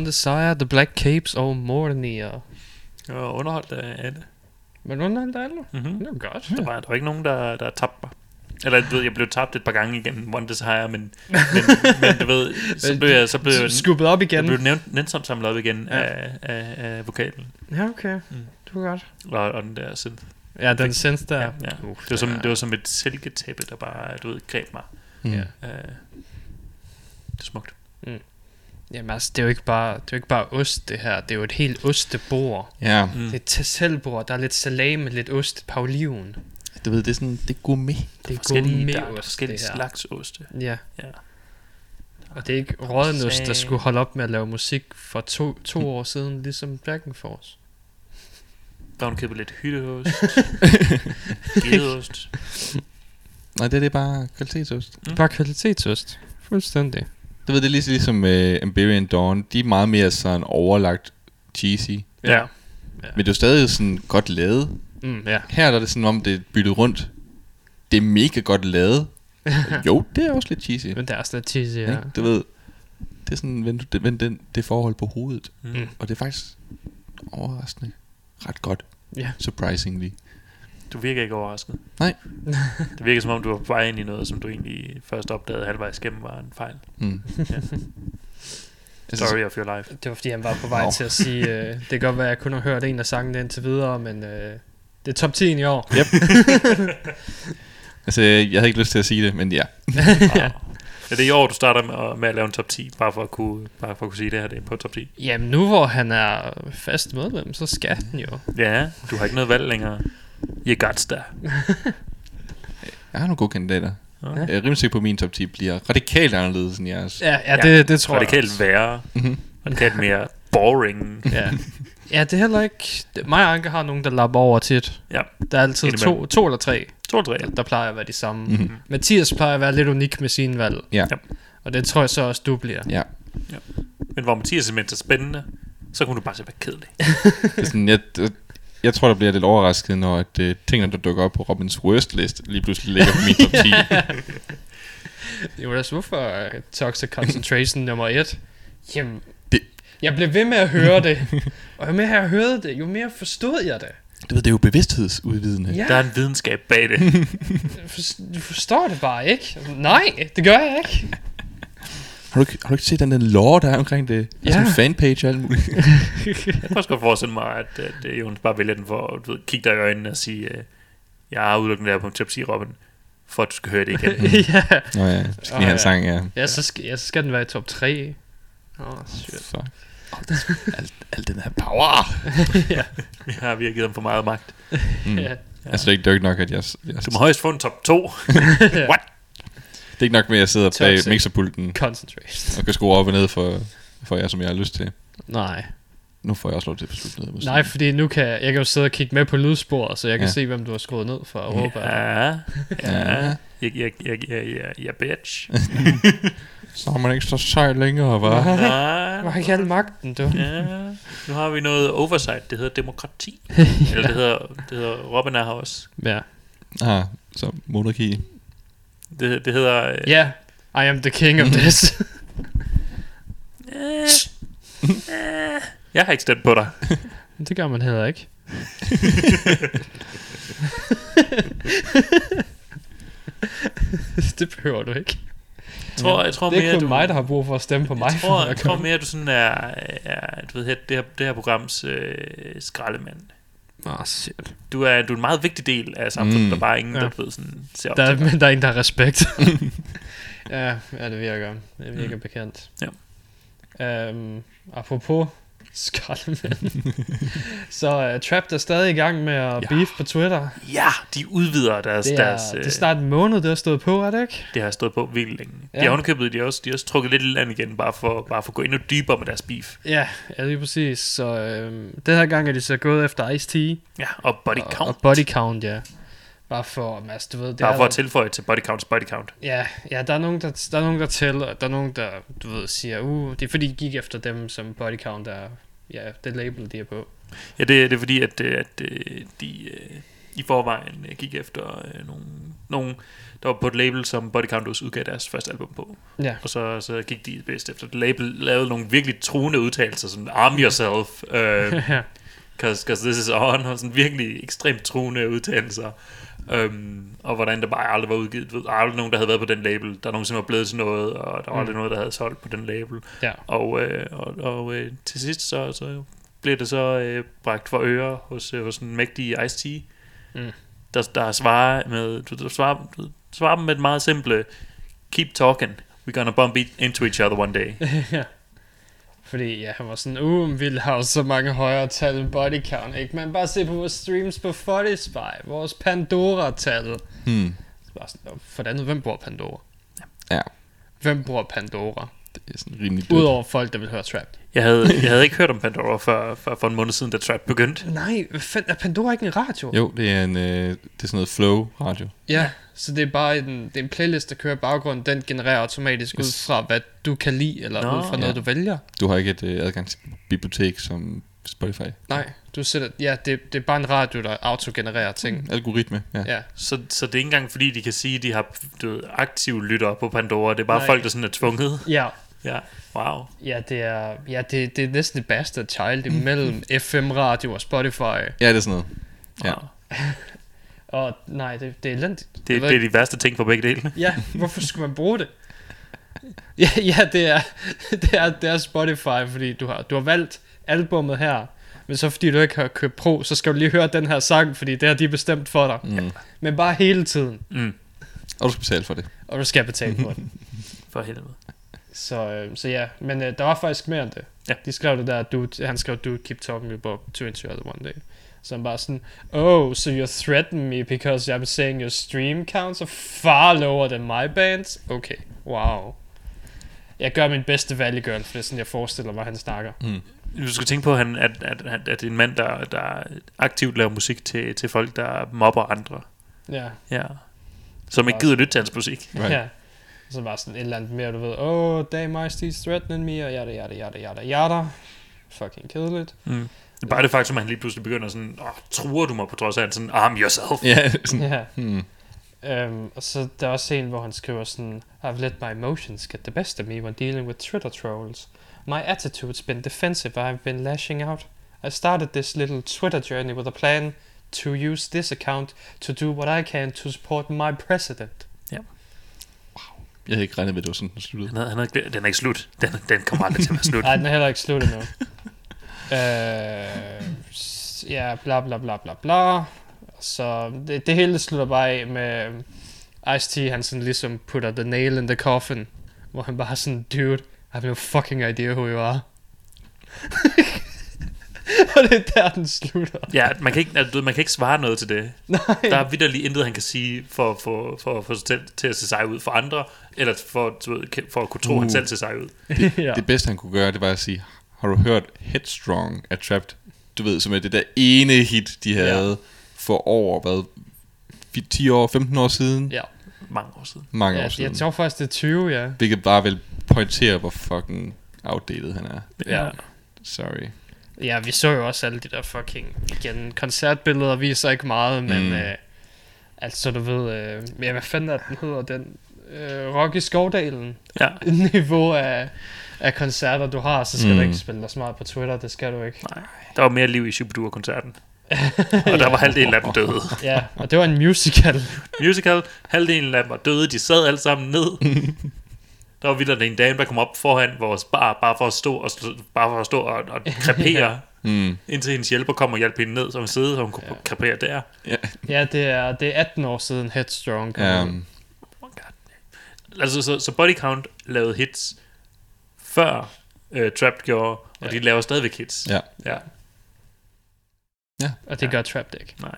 Var uh, One Desire, The Black Capes og. Jeg var underholdt af af det. Men under der alle? Mm-hmm. Det var godt. Der var, der var ikke nogen, der, der tabte mig. Eller du ved, jeg blev tabt et par gange igen, One Desire, men, men, men du ved, så blev jeg, så blev jeg, Skubbet op igen. jeg blev nævnt, nænsomt samlet op igen Ja. af, af, af, vokalen. Ja, okay. Mm. Det var godt. Og, og den der synth. Ja, den synth der. Ja, ja. Uh, Det, var som, ja. det var som et silketæppe, der bare, du ved, greb mig. Mm. Ja. Uh, det er smukt. Jamen altså, det er jo ikke bare, det er jo ikke bare ost, det her. Det er jo et helt ostebord. Ja, Mm. Det er et tasselbord. Der er lidt salami, lidt ost, et par oliven. du ved, det er sådan, det er gourmet. Det er forskellige, der er forskellige det her. slags oste. Ja. Ja. Og det er ikke rådenost, der skulle holde op med at lave musik for to, to år siden, ligesom Dragon Force. Der var købet lidt hytteost. Gedeost. Nej, det er det bare kvalitetsost. Mm. Bare kvalitetsost. Fuldstændig. Du ved, det er ligesom, ligesom uh, Amberian Dawn. De er meget mere sådan overlagt cheesy. Ja. Men det er jo stadig sådan godt lavet. Mm, ja. Her er det sådan, om det er byttet rundt. Det er mega godt lavet. jo, det er også lidt cheesy. Men det er også lidt cheesy, ja. Ja. Du ved, det er sådan, vend, det, vend den, det forhold på hovedet. Mm. Og det er faktisk overraskende ret godt. Ja. Surprisingly. Du virker ikke overrasket. Nej. Det virker som om, du var på vej ind i noget, som du egentlig først opdagede halvvejs gennem var en fejl. Mm. Altså, Story of your life. Det var fordi, han var på vej til at sige, øh, det kan godt være, at jeg kun har hørt en af sangene indtil videre, men øh, det er top 10 i år. altså, jeg havde ikke lyst til at sige det, men ja. ja. Er det i år, du starter med at, med at lave en top 10, bare for at kunne, bare for at kunne sige, det her det er på top 10? Jamen nu hvor han er fast medlem, så skal han jo. Ja, du har ikke noget valg længere. You got der. Jeg har nogle gode kandidater. Ja. Jeg er rimelig sikker på, at min top 10 bliver radikalt anderledes end jeres. Ja, ja, det, det tror jeg Radikalt værre. Mhm. Radikalt mere boring. Ja. ja, det er heller ikke... Det, mig og Anke har nogen, der lapper over tit. Ja. Der er altid to, Indimellem. to eller tre, To eller tre. der, der plejer at være de samme. Mhm. Mm-hmm. Mathias plejer at være lidt unik med sine valg. Ja. Ja. Og det tror jeg så også, du bliver. Ja. Men hvor Mathias er mindst spændende, så kunne du bare se være kedelig. Det er sådan, jeg, jeg, tror, der bliver lidt overrasket, når at, uh, tingene, der dukker op på Robins worst list, lige pludselig ligger på min top 10. Jo, altså, hvorfor uh, Toxic Concentration nummer et? Jamen, Det- jeg blev ved med at høre det. Og jo mere jeg hørte det, jo mere forstod jeg det. Du ved, det er jo bevidsthedsudvidende. Ja, Der er en videnskab bag det. du forstår det bare ikke. Nej, det gør jeg ikke. Har, du, ikke- har du ikke set den der lore, der er omkring det? Der er Ja. sådan en fanpage og alt muligt. Jeg kan også godt forestille mig, at, at, at Jonas bare vælger den for at du ved, kigge dig i øjnene og sige, øh, jeg har udelukkende der på en top 10, Robin, for at du skal høre det igen. ja. Nå ja, du skal lige have ja. en sang, ja. Ja, så skal, ja, så skal den være i top 3. Åh, oh, shit. Fuck. Alt, alt den her power. Vi har vi har givet dem for meget magt. Mm. Ja. Altså, det er ikke, det er ikke nok, at jeg... jeg Du må højst få en top 2. What? Det er ikke nok med, at jeg sidder bag Toxic. mixerpulten Concentrate. og kan skrue op og ned for, for jer, som jeg har lyst til. Nej. Nu får jeg også lov til at beslutte noget. Nej, fordi nu kan jeg, jeg kan jo sidde og kigge med på lydsporet, så jeg kan Ja. ja. se, hvem du har skruet ned for Europa. Ja. Ja, ja. Ja. Jeg, jeg, jeg, jeg, jeg, jeg bitch. Så har man ikke så sej længere, hva'? Nej. Hvor har ikke al magten, du? Ja, nu har vi noget oversight, det hedder demokrati. Eller det hedder, det hedder Robin er her også. Ja. Ah, så monarki. Det, det hedder... øh, Ja, yeah, I am the king of this. øh, øh, jeg har ikke stemt på dig. det gør man heller ikke. det behøver du ikke. Jeg tror, jeg tror Det er mere, kun du, mig, der har brug for at stemme på mig. jeg for tror, at jeg tror komme. mere, du sådan er, er du ved, det her, det her programs øh, skraldemand. Åh, oh, shit. Du er, du er en meget vigtig del af samfundet, Mm. der bare er ingen, Ja. der ved, sådan, ser op Der, til er, dig. men der er en, der har respekt. ja, ja, det virker. Det virker mm. bekendt. Ja. Um, apropos skraldemænd. så uh, Trapped er stadig i gang med at Ja. beef på Twitter. Ja, de udvider deres... Det er, deres det øh, er snart en måned, det har stået på, er det ikke? det har stået på vildt længe. Ja. De har underkøbet, de har også, de har også trukket lidt land igen, bare for, bare for at gå endnu dybere med deres beef. Ja, ja lige præcis. Så øhm, den her gang er de så gået efter Ice-T. Ja, og body og, count. Og body count, ja. Bare for, Mads, du ved, det bare er for at tilføje til body count, body count. Ja, ja der, er nogen, der, der er nogen, der tæller, der er nogen, der, du ved, siger, uh, det er fordi, de gik efter dem, som body count er, ja, det label, de er på. Ja, det, det er fordi, at, øh, at øh, de, øh, i forvejen øh, gik efter øh, nogle, nogle, der var på et label, som Body Count også udgav deres første album på. Ja. Og så, så gik de bedst efter det label, lavede nogle virkelig truende udtalelser, sådan arm yourself, øh, Ja. cause, cause this is on, og sådan virkelig ekstremt truende udtalelser. Um, og hvordan der bare aldrig var udgivet. Du ved, aldrig nogen, der havde været på den label, der nogensinde var blevet til noget, og der var aldrig noget, der havde solgt på den label. Ja. Og, øh, og, og øh, til sidst så, så blev det så øh, bragt for øre hos, øh, hos en mægtig Ice-T, Mm. der, der svarer med, du svarer, du, svarer dem med et meget simple, keep talking, we're gonna bump into each other one day. ja. Fordi ja, han var sådan, uh, vi har så mange højere tal end body count, ikke? Men bare se på vores streams på Spotify, vores Pandora-tal. Hmm. Så bare sådan, "Nå, for det andet, hvem bruger Pandora? Ja, Hvem bruger Pandora? det er sådan rimelig dødt. Udover folk, der vil høre trap. Jeg havde, jeg havde ikke hørt om Pandora før, før for en måned siden, da Trap begyndte. Nej, fanden, er Pandora ikke en radio? Jo, det er, en, øh, det er sådan noget flow-radio. Ja, så det er bare en, det er en playlist, der kører i baggrunden. Den genererer automatisk ud Yes. fra, hvad du kan lide, eller Nå, ud fra noget, ja. du vælger. Du har ikke et øh, adgang til bibliotek som Spotify. Nej, du sætter, ja, det, det er bare en radio, der autogenererer ting. Algoritme, ja. Ja, Så, så det er ikke engang fordi, de kan sige, at de har du ved, aktive lyttere på Pandora. Det er bare Nej. folk, der sådan er tvunget. ja, Ja, wow. ja det er, ja, det, det er næsten et bastard child imellem FM-radio og Spotify. Ja, det er sådan noget. Ja. Og nej, det, det er elendigt. Det, ved det er de værste ting for begge dele. Ja, hvorfor skulle man bruge det? Ja, ja det, er, det, er, det er Spotify, fordi du har, du har valgt albummet her, men så fordi du ikke har købt pro, så skal du lige høre den her sang, fordi det har de bestemt for dig. Mm. Men bare hele tiden, Mm, Og du skal betale for det. og du skal betale for det. for helvede. Så, øh, så ja, men øh, der var faktisk mere end det. Ja. De skrev det der, dude, han skrev, dude, keep talking about to each other one day. Så han bare sådan, oh, so you threaten me because I'm saying your stream counts are far lower than my bands? Okay, wow. Jeg gør min bedste valg girl, for det er sådan, jeg forestiller mig, han snakker. Mm. Du skal tænke på, at, han, at, at, at, at det er en mand, der, der aktivt laver musik til, til folk, der mobber andre. Ja, Ja. Som ikke gider lytte til hans musik. Right. ja. Så bare sådan et eller andet mere, du ved, oh, damn, Ice-T's threatening me, og yada, yada, yada, yada, yada. Fucking kedeligt. Mm. Bare det faktum, at han lige pludselig begynder sådan, åh, truer du mig på trods af, han sådan, arm yourself. Ja, sådan, Ja. hmm. Um, og så der er også en, hvor han skriver sådan, I've let my emotions get the best of me when dealing with Twitter trolls. My attitude's been defensive, I've been lashing out. I started this little Twitter journey with a plan to use this account to do what I can to support my president. Jeg havde ikke regnet med, at det var sådan, den sluttede. Han havde, han havde, den er ikke slut. Den, den kommer aldrig til at være slut. Nej, den er heller ikke slut endnu. uh, ja, bla bla bla bla bla. Så det, det hele slutter bare af med Ice-T, han sådan ligesom putter the nail in the coffin, hvor han bare sådan, dude, I have no fucking idea who you are. Og det er der, den slutter. Ja, man kan, ikke, altså, man kan ikke svare noget til det. Nej. Der er vidderligt intet, han kan sige for, for, for, for, selv til at se sig ud for andre, eller for, du ved, for at kunne tro, uh. han selv ser sig ud. ja. Det bedste, han kunne gøre, det var at sige, har du hørt Headstrong af Trapped? Du ved, som er det der ene hit, de havde Ja. for over, hvad, fi- 10 år, 15 år siden? ja. Mange år siden. Mange ja år jeg siden. tror faktisk, det er 20, ja. Hvilket bare vil pointere, hvor fucking outdated han er. Ja. Sorry. Ja, vi så jo også alle de der fucking, igen, koncertbilleder viser ikke meget, men Mm. øh, altså du ved, øh, ja, hvad fanden er den hedder, den øh, Rock i Skovdalen Ja. niveau af, af koncerter du har, så skal. Mm. du ikke spille dig smart på Twitter, det skal du ikke. Nej, der var mere liv i Shubidua-koncerten. og der var halvdelen af dem døde. Ja, og det var en musical. Musical, halvdelen af dem var døde, de sad alle sammen ned. Der var vildt en dame, der kom op foran vores bar, bare for at stå og, bare for at stå og, og krepere, Mm. indtil hendes hjælper kom og hjalp hende ned, så hun sidde, så hun kunne krepere der. Ja. ja, det er, det er 18 år siden Headstrong kom ud. Um, Altså, så, så Body Count lavede hits før øh, Trapped gjorde, og Ja. de laver stadigvæk hits. ja. ja. Og det gør Trapped ikke. Nej.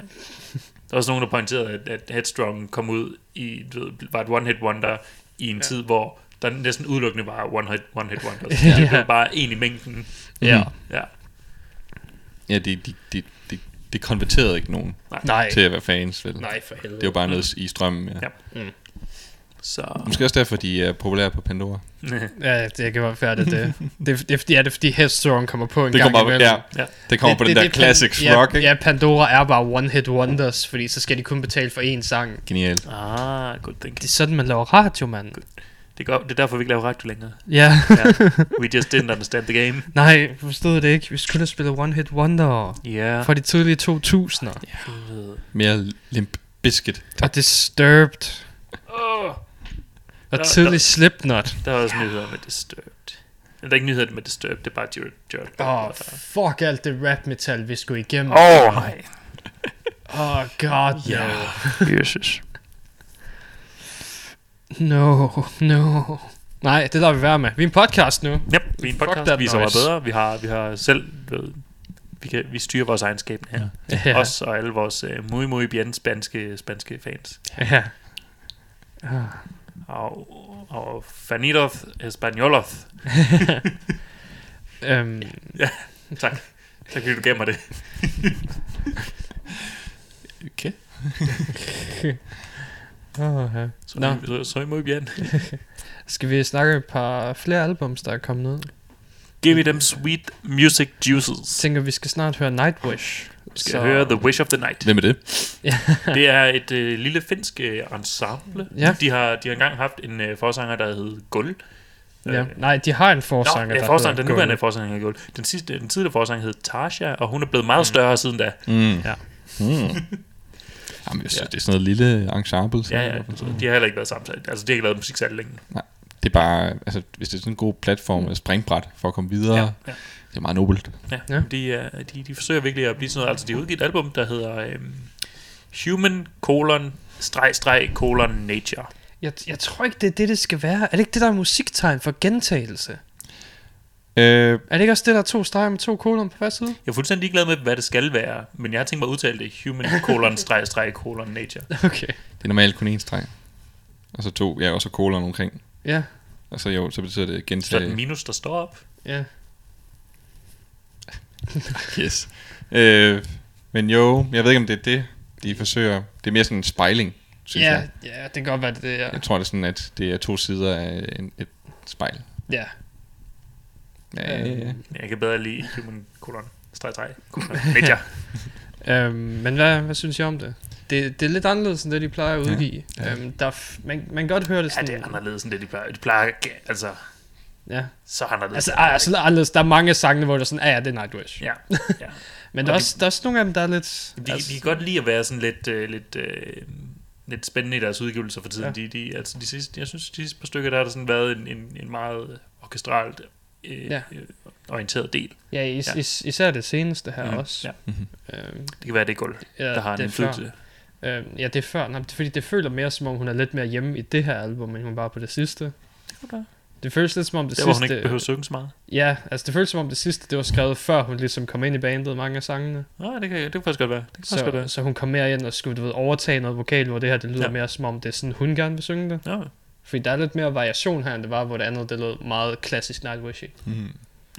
Der var også nogen, der pointerede, at, at Headstrong kom ud i, du ved, var et one-hit wonder i en ja. tid, hvor der næsten udelukkende var one-hit one hit wonder. Ja. Det blev bare en i mængden. Ja. Ja. Ja, de, de, de, de, de konverterede ikke nogen Nej, til at være fans, vel? nej for helvede. Det var bare noget i strømmen, ja. Ja. Mm. Så... Måske også derfor, de er populære på Pandora. Ja, det kan være færdigt det. det, det, er ja, det er fordi Headstrong kommer på en Det gang kommer, imellem. ja, Ja. det kommer på den der Pan- classics ja, rock, ikke? Ja, Pandora er bare one-hit wonders, fordi så skal de kun betale for én sang. Genialt. Ah, good thing. Det er sådan, man laver radio, mand. Det, går, det er derfor, vi ikke laver radio længere. Ja. Ja. We just didn't understand the game. Nej, forstod det ikke. Vi skulle have spillet one-hit wonder Ja. fra de tidlige 2000'er. Helvede. Mere limp biscuit. Og Disturbed. Åh, Og Der- tidlig der- Slipknot. Der er også nyheder med Disturbed. Der er ikke nyheder med Disturbed, det er bare Jared. Jared Åh, oh, fuck alt det rap metal, vi skulle igennem. Åh, oh, nej. oh, god, Ja. no. Jesus. No, no. Nej, det lader vi være med. Vi er en podcast nu. Yep, vi er en podcast, vi er så meget bedre. Vi har, vi har selv, ved, vi, kan, vi styrer vores egen skæbne her. Ja. Ja. Os og alle vores uh, muy, muy bien spanske, spanske fans. Ja. Og, og fanitos españolos. Øhm, Tak. Tak fordi du gav mig det. Okay. oh, ja. Så, Nå. så, så muy bien. Skal vi snakke et par flere albums, der er kommet ud? Give me them sweet music juices. tænker, vi skal snart høre Nightwish. Vi skal høre The Wish of the Night. Hvem er det? Det er et øh, lille finsk øh, ensemble. Ja. De har, de har engang haft en øh, forsanger, der hed Guld. Ja. Nej, de har en Nå, forsanger, ja, forsanger, hedder den nuværende forsanger hedder Guld. Den, sidste, den tidligere forsanger hed Tasha, og hun er blevet meget større siden da. Mm. Ja. Mm. Jamen, jeg synes, det er sådan noget lille ensemble. Ja, ja. De har heller ikke været sammen. Altså, de har ikke lavet musik særlig længe. Det er bare, altså, hvis det er sådan en god platform, et springbræt for at komme videre, Ja, ja, ja. det er meget nobelt. Ja, Ja. ja. De, er, de, de forsøger virkelig at blive sådan noget. Altså, de har udgivet et album, der hedder øhm, Human colon streg streg colon nature. Jeg, jeg tror ikke, det er det, det skal være. Er det ikke det, der er musiktegn for gentagelse? Øh, Er det ikke også det, der er to streger med to kolon på hver side? Jeg er fuldstændig ligeglad med, hvad det skal være, men jeg har tænkt mig at udtale det human colon streg streg colon nature. Okay. det er normalt kun én streg. Og så to, ja, og så kolon omkring. Ja, Og så jo, så betyder det Så er det gentage. minus, der står op. ja. Yes. Øh, men jo, jeg ved ikke, om det er det, de forsøger. Det er mere sådan en spejling, synes Ja, jeg. ja, det kan godt være, det er. Jeg tror, det er sådan, at det er to sider af en, et spejl. Ja. Ja, ja, ja. Men Jeg kan bedre lide human colon streg streg nature. Øhm, men hvad, hvad synes jeg om det? det? Det er lidt anderledes end det, de plejer at Ja. udgive. Ja. Ja. Øhm, der er f- man, man kan godt høre det Ja, sådan... det er anderledes end det, de plejer. De plejer altså, Ja. så anderledes. Altså, altså anderledes. Der er mange sange, hvor det er sådan, ah, ja, det er Nightwish. Ja, ja. Men der er, Og også, der er også nogle af dem, der er lidt... De, altså, de kan godt lide at være sådan lidt, øh, lidt, øh, lidt spændende i deres udgivelser for tiden. Ja. Ja. De, de, altså de sidste, jeg synes, de sidste par stykker, der har der sådan været en, en, en meget orkestralt øh, Ja. ja. orienteret del. Ja, is, Ja. Is, især det seneste her Mhm. også. Ja. Øhm, Det kan være, det er gulv, ja, der har en indflydelse. Øhm, ja, det er før. Nej, det fordi det føler mere som om, hun er lidt mere hjemme i det her album, end hun var på det sidste. Det kan være. Det føles lidt som om det Der, sidste... hun ikke behøver synge så meget. Ja, altså det føles som om det sidste, det var skrevet før hun ligesom kom ind i bandet, mange af sangene. Nej, det kan, det kan faktisk godt være. Det kan faktisk godt Så, være. så hun kom mere ind og skulle du ved, overtage noget vokal, hvor det her det lyder. Ja. mere som om, det er sådan, hun gerne vil synge det. Ja. Fordi der er lidt mere variation her, end det var, hvor det andet, det lød meget klassisk Nightwish. Mm.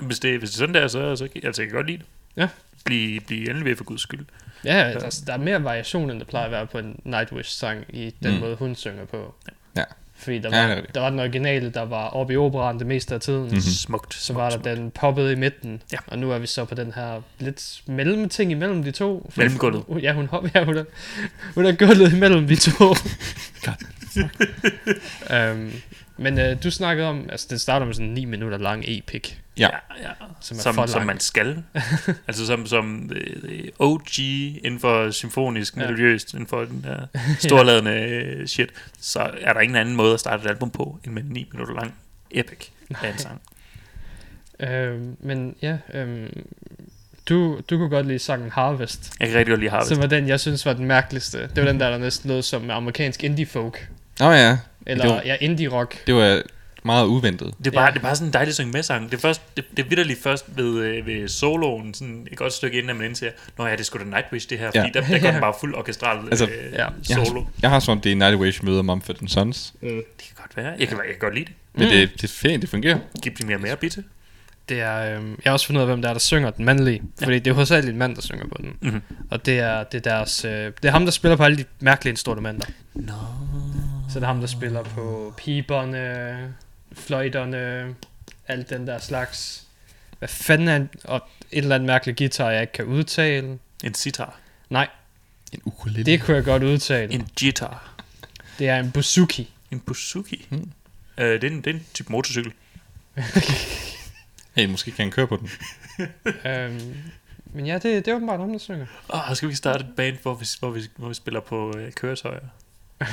Hvis det, hvis det er sådan der, så, så altså, jeg kan godt lide det. Ja. Bliv, bliv endelig ved for guds skyld. Ja, ja. Der, der er mere variation, end der plejer at være på en Nightwish-sang, i den mm. Måde, hun synger på. Ja. Fordi der Ja, var, rigtigt. der var den originale, der var oppe i operaen det meste af tiden. Mhm. Smukt. Så var der den poppet i midten, Ja. og nu er vi så på den her lidt mellemting imellem de to. Mellemgulvet. Ja, hun, hop, ja, hun, er, hun er gulvet imellem de to. um, men uh, du snakkede om, altså det starter med sådan en 9 minutter lang epic. Ja. ja. Som Som, er for som, som lang. man skal. altså som, som øh, OG inden for symfonisk, Ja. ja. melodiøst, inden for den her storladende øh, shit, så er der ingen anden måde at starte et album på, end med en 9 minutter lang epic af en sang. Øhm, men ja, øhm, du, du kunne godt lide sangen Harvest, Jeg kan rigtig godt lide Harvest. som var den, jeg synes var den mærkeligste. Det var den der, der næsten lød som amerikansk indie folk. Nå ja, Eller Det var- ja, indie rock. det var meget uventet. Det er, bare, Ja. det er bare sådan en dejlig synge med sang. Det er, først, det, det er vidderligt først ved, øh, ved soloen, sådan et godt stykke inden, at man indser, Nå ja, det er sgu da Nightwish det her, Ja. fordi der, der går den bare fuld orkestral øh, Altså, ja. solo. Jeg har som om det er Nightwish møder Mumford Sons. Det kan godt være. Jeg kan, jeg kan godt lide det. Men det, det er fint, det fungerer. Giv dem mere mere bitte. Det er, øhm, jeg har også fundet ud af, hvem der er, der synger den mandlige. Ja. Fordi det er hovedsageligt en mand, der synger på den. Mhm. Og det er, det er deres, øh, det er ham, der spiller på alle de mærkelige instrumenter. Nå. Så det er ham, der spiller på piberne, fløjterne, alt den der slags. Hvad fanden er en, og et eller andet mærkeligt guitar, jeg ikke kan udtale. En sitar. Nej, En ukulele. det kunne jeg godt udtale. En guitar. Det er en bouzouki. En Buzuki. Hmm. Øh, det, er en, det er en type motorcykel. Hey, måske kan han køre på den. øhm, men ja, det, det er åbenbart ham, der synger. Åh, skal vi starte et band, hvor vi, hvor vi, hvor vi spiller på øh, køretøjer?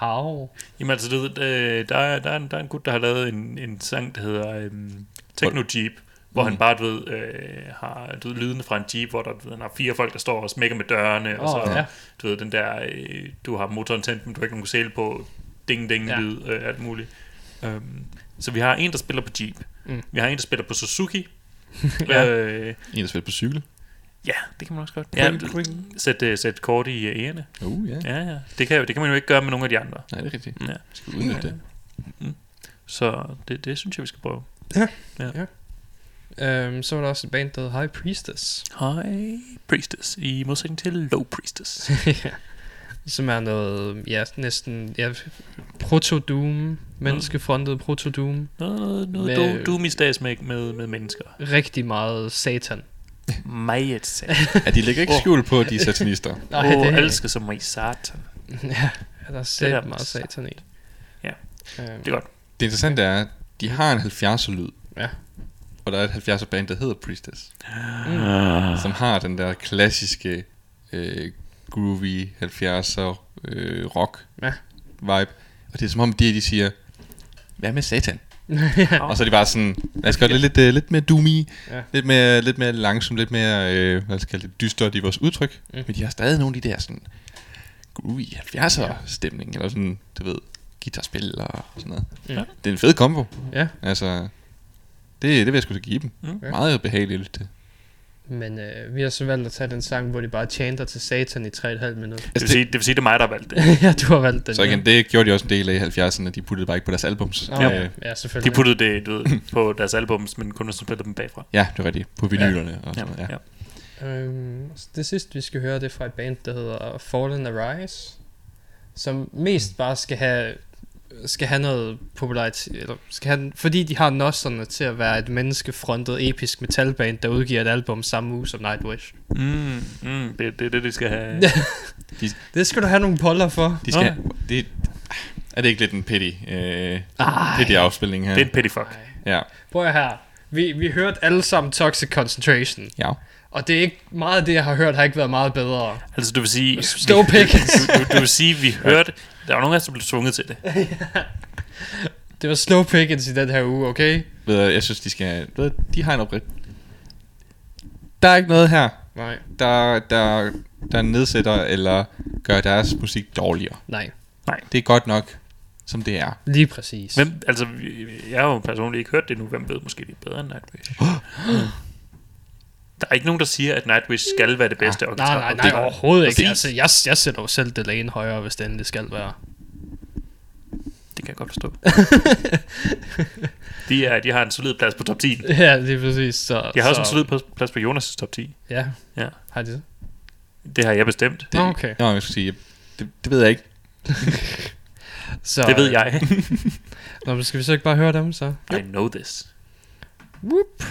How? Jamen altså, du ved, øh, der, er, der, er en, der er en gut, der har lavet en, en sang, der hedder øhm, Techno Jeep, hvor mm. han bare, du ved, øh, har du ved, lydene fra en Jeep, hvor der, du ved, han har fire folk, der står og smækker med dørene, og Åh, så, ja. du ved, den der, øh, du har motoren tændt, men du har ikke nogen sæle på, ding ding Ja. øh, alt muligt. Um, så vi har en, der spiller på Jeep. Mm. Vi har en, der spiller på Suzuki. Ja. øh, En, der spiller på cykel. Ja, det kan man også godt. Ja, sæt, øh, sæt kort i øh, ærerne. Uh, ja. Ja, ja. Det kan, jo- det kan man jo ikke gøre med nogle af de andre. Nej, det er rigtigt. Ja. Vi skal udnytte det. Så det, det synes jeg, vi skal prøve. Øhm, så var der også et band, der High Priestess. High Priestess, i modsætning til Low Priestess. Ja. Som er noget, ja, næsten, ja, proto-doom, menneskefrontet proto-doom. Noget, noget, noget Med- do, doomisdags med, med, med mennesker. Rigtig meget satan. Meget satan. Ja, de lægger ikke Åh. skjul på, at de er satanister. Nej, Åh, det er- elsker som mig satan. ja, der er sat der- meget satan i. Ja. Øhm, Det er godt. Det interessante er, at de har en 70'er lyd. Ja. Og der er et 70'er band, der hedder Priestess. Mm. Som har den der klassiske øh, groovy 70'er øh, rock Ja. vibe. Og det er som om de, de siger, hvad med satan? Ja. Og så er de bare sådan, lad os gøre det lidt, øh, lidt mere doomy, Ja. ja. lidt, mere, lidt mere langsomt, lidt mere, øh, hvad skal det, dystert i vores udtryk. Mm. Men de har stadig nogle af de der sådan groovy 70'er stemning, eller sådan, du ved, guitarspil og sådan noget. Ja. Det er en fed kombo. ja, Altså, det, det vil jeg sgu give dem. Mm. Meget behageligt. Men øh, vi har så valgt at tage den sang, hvor de bare chanter til satan i 3,5 minutter. Det vil, sige, det vil sige, det er mig, der har valgt det. ja, du har valgt den. Så igen, det gjorde de også en del af i 70'erne, de puttede bare ikke på deres albums. ja. Oh, Øh, ja, ja, selvfølgelig. De puttede det du ved, på deres albums, men kun hvis de spillede dem bagfra. ja, det er rigtigt. På vinylerne og Ja, sådan noget. Ja. ja. Øhm, det sidste, vi skal høre, det er fra et band, der hedder Fallen Arise. Som mest bare skal have skal have noget popularitet, eller skal have, fordi de har nosserne til at være et menneskefrontet episk metalband, der udgiver et album samme uge som Nightwish. Mm, mm, det, det er det, de skal have. Det skal du have nogle poller for. De skal, det, er det ikke lidt en pity, øh, Ej. pity afspilning her? Det er en petty fuck. Ja. Prøv at her. Vi, vi hørte alle sammen Toxic Concentration. ja. Og det er ikke meget af det, jeg har hørt, har ikke været meget bedre. Altså, du vil sige... Stow Pickens. du, du, vil sige, vi hørte... Der var nogen af os, der blev tvunget til det. Det var slow pickings i den her uge, okay? Ved du, jeg synes, de skal... Ved, du, de har en oprit. Der er ikke noget her, Nej. der, der, der nedsætter eller gør deres musik dårligere. Nej. Det er godt nok, som det er. Lige præcis. Hvem, altså, jeg har jo personligt ikke hørt det nu. Hvem ved, måske det er bedre end Nightwish. Der er ikke nogen, der siger, at Nightwish skal være det bedste Nej, orkester. nej, Og nej, det- overhovedet ikke. Altså, jeg, jeg sætter jo selv Delane højere, hvis det endelig skal være. Det kan jeg godt forstå. de, er, de har en solid plads på top 10. Ja, lige præcis. Så, De har også så, en solid plads på Jonas' top 10. Ja, Ja. har de det? Det har jeg bestemt. Nå, okay. Nå, jeg skulle sige, det, det ved jeg ikke. Så, Det ved jeg. Nå, men skal vi så ikke bare høre dem, så? I know this. Whoop.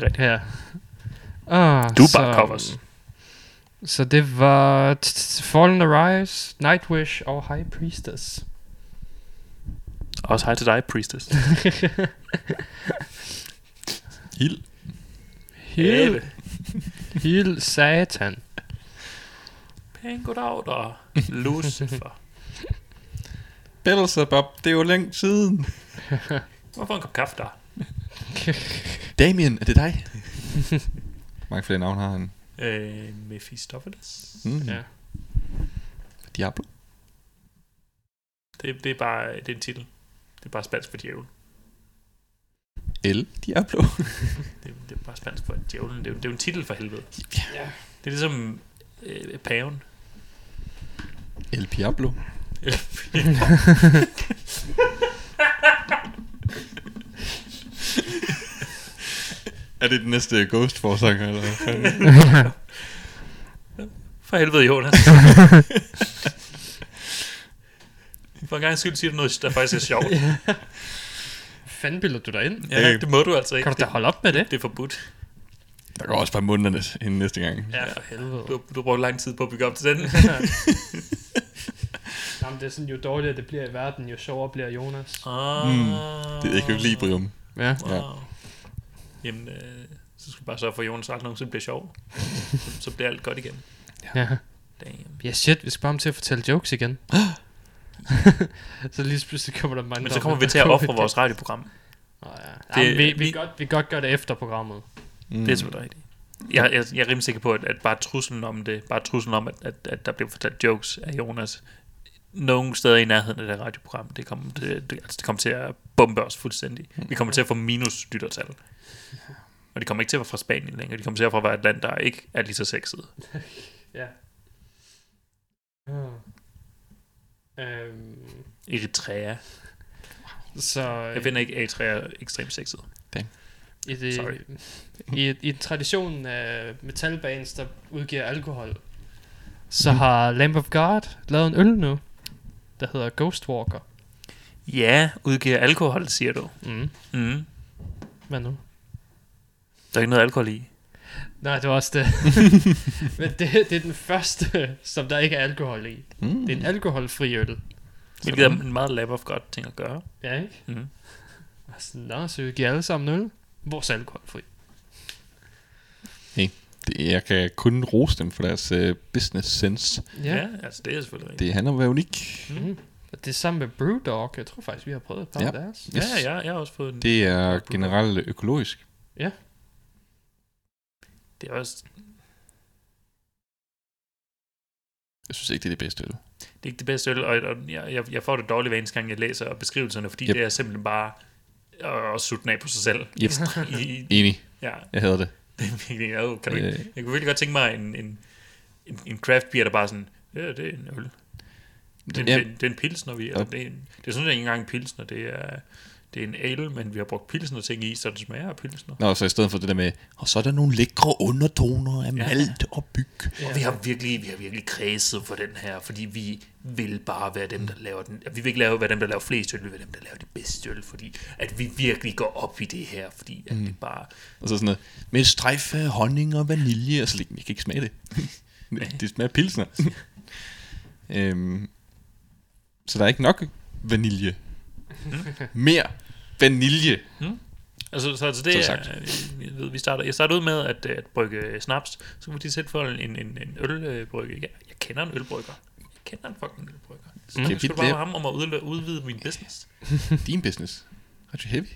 Det er rigtigt. Ja. Ah, Du er bare covers. Så det var t- t- Fallen Arise, Nightwish og High Priestess. Også hej til dig, Priestess. Ild. Heal, heal Satan. Pæn goddag, der. Lucifer. Beelzebub, det er jo længe siden. Hvorfor en kop kaffe der? Damien, er det dig? Mange flere navne har han. Øh, Mephistopheles. Mm. Ja. Diablo. Det, det er bare det er en titel. Det er bare spansk for djævel. El Diablo. Det, det er bare spansk for djævlen. Det er, jo- det er jo en titel for helvede. Ja. Det er ligesom øh, paven. El Diablo. er det den næste Ghost forsanger eller hvad? For helvede, Jonas. for en gang skyld siger du noget, der faktisk er sjovt. Fanden bilder du dig ind? Ja, det må du altså ikke. Kan du da holde op med det? Det er forbudt. Der går også bare månederne inden næste gang. Ja, for helvede. Du, du bruger lang tid på at bygge op til den. Jamen, det er sådan, jo dårligere det bliver i verden, jo sjovere bliver Jonas. ah, Mm. Det er equilibrium. Ja. Wow. Jamen, øh, så skal vi bare sørge for, at Jonas aldrig nogensinde bliver sjov. så, så bliver alt godt igen. ja. Damn. Ja, shit, vi skal bare ham til at fortælle jokes igen. så lige pludselig kommer der mange Men så kommer vi til at ofre vores radioprogram. Nå, ja. Det- Jamen, vi, vi, vi- godt, vi godt gøre det efter programmet. Mm. Det er selvfølgelig rigtigt. Jeg, jeg, jeg er rimelig sikker på, at, at bare truslen om det, bare truslen om, at, at, at der bliver fortalt jokes af Jonas, nogle steder i nærheden af det radioprogram, det kommer, det, det, altså det kommer til at bombe os fuldstændig. Vi kommer til at få minus lyttertal. Og de kommer ikke til at være fra Spanien længere. De kommer til at være et land, der ikke er lige så sexet. Ja. Uh. Øhm, Eritrea. så Jeg finder ikke, Eritrea er ekstremt sexet. i, det, Sorry. i, i traditionen af metalbands, der udgiver alkohol, så har Lamb of God lavet en øl nu, der hedder Ghost Walker. Ja, udgiver alkohol, siger du. Mm. Mm. Hvad nu? Der er ikke noget alkohol i. Nej, det var også det. Men det, det er den første, som der ikke er alkohol i. Mm. Det er en alkoholfri øl. Hvilket er en meget lab of God ting at gøre. Ja, ikke? Mm. Altså, nå, så vi giver alle sammen øl. Vores alkoholfri. Det, jeg kan kun rose dem for deres uh, business sense. Ja, ja altså det er selvfølgelig rigtigt. Det handler om at være unik. Mm. Og det er sammen med Brewdog. Jeg tror faktisk, vi har prøvet et par Ja. af deres. Ja, ja, jeg har også fået en... Det er generelt økologisk. Det er også... Jeg synes ikke, det er det bedste øl. Det er ikke det bedste øl, og, og jeg, jeg, jeg får det dårligt hver eneste gang, jeg læser beskrivelserne, fordi Yep. det er simpelthen bare at, at sutte af på sig selv. Yep. I, Enig. ja, Jeg havde det. det er virkelig... Jeg, kan du Øh. jeg kunne virkelig godt tænke mig en, en, en, en craft beer, der bare sådan, ja, det er en øl. Det, ja. det, det er en pilsner, vi eller det, er en, det er sådan, det er ikke engang en pilsner, det er, det er en ale, men vi har brugt pilsner ting i, så det smager af pilsner. Nå, så i stedet for det der med, og så er der nogle lækre undertoner af malt og byg. Og vi har virkelig, vi har virkelig kredset for den her, fordi vi vil bare være dem, der laver den. Vi vil ikke lave, være dem, der laver flest øl, vi vil være dem, der laver det bedste øl, fordi at vi virkelig går op i det her, fordi at det bare... Og så sådan noget, med strejf af honning og vanilje, og så jeg kan ikke smage det. det, smager pilsner. øhm, så der er ikke nok vanilje. Mere vanilje. Altså, så, altså det Så er, sagt. jeg ved, vi starter, jeg starter ud med at, at brygge snaps, så vil de sætte for en, en, en ølbrygge. Jeg, jeg kender en ølbrygger. Jeg kender en fucking ølbrygger. Så Mm. mm. skal du bare ham om at udvide, udvide min business. Din business. Radio Heavy.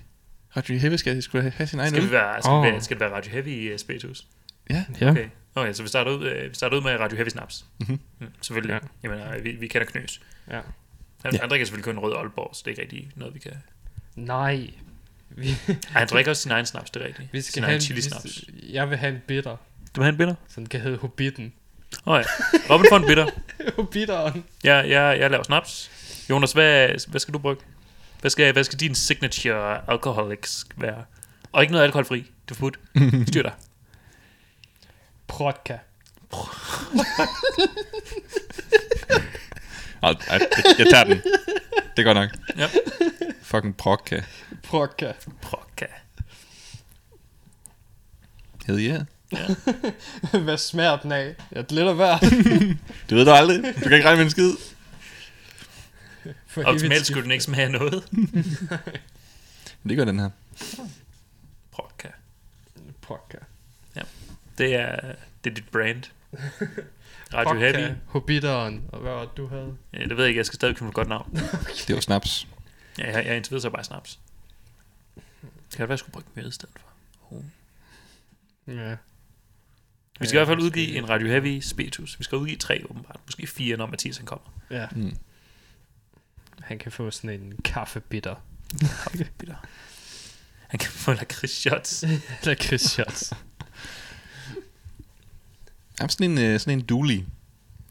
Radio Heavy skal, skal have sin egen Skal, vi øl. være, skal, det være, skal det være Radio Heavy uh, Spiritus? Ja. Ja. Okay. Okay, så vi starter ud, øh, vi starter ud med Radio Heavy Snaps. Mhm. Mm, selvfølgelig. Ja. Jamen, øh, vi, vi kender knøs. Ja. Han, ja. han drikker selvfølgelig kun rød Aalborg, så det er ikke rigtig noget, vi kan... Nej. Vi, Ej, han drikker også sin egen snaps, det er rigtigt. vi skal sin have egen en, chili vi- snaps. Jeg vil have en bitter, Du vil have en bitter? som kan hedde Hobbiten. Åh oh, ja. Robin får en bitter. Hobbiteren. Jeg, jeg, jeg laver snaps. Jonas, hvad, hvad skal du brygge? Hvad skal, hvad skal din signature alcoholics være? Og ikke noget alkoholfri. Det er forbudt. Styr dig. Prodka. Ej, ej, jeg tager den. Det er godt nok. Ja. Fucking prokka. Prodka. Prokka. Hell yeah. Hvad smager den af? Ja, det er lidt af hver. Det ved du aldrig. Du kan ikke regne med en skid. For Optimalt skulle den ikke smage noget. Det gør den her. Prokka. Pokka. Det er, det er dit brand. Radio Heavy. Hobbiteren, og hvad var det, du havde? Ja, det ved jeg ikke, jeg skal stadig på et godt navn. Det var snaps. Ja, jeg, jeg indtil videre så bare snaps. Det kan være, jeg skulle bruge mere i stedet for. Oh. Ja. Vi skal i hvert fald udgive en Radio Heavy Spiritus. Vi skal udgive tre åbenbart. Måske fire, når Mathias han kommer. ja. Mm. Han kan få sådan en kaffebitter. Bitter. Han kan få lakrids shots. Chris Shots. Jamen, sådan en, øh, sådan en dually,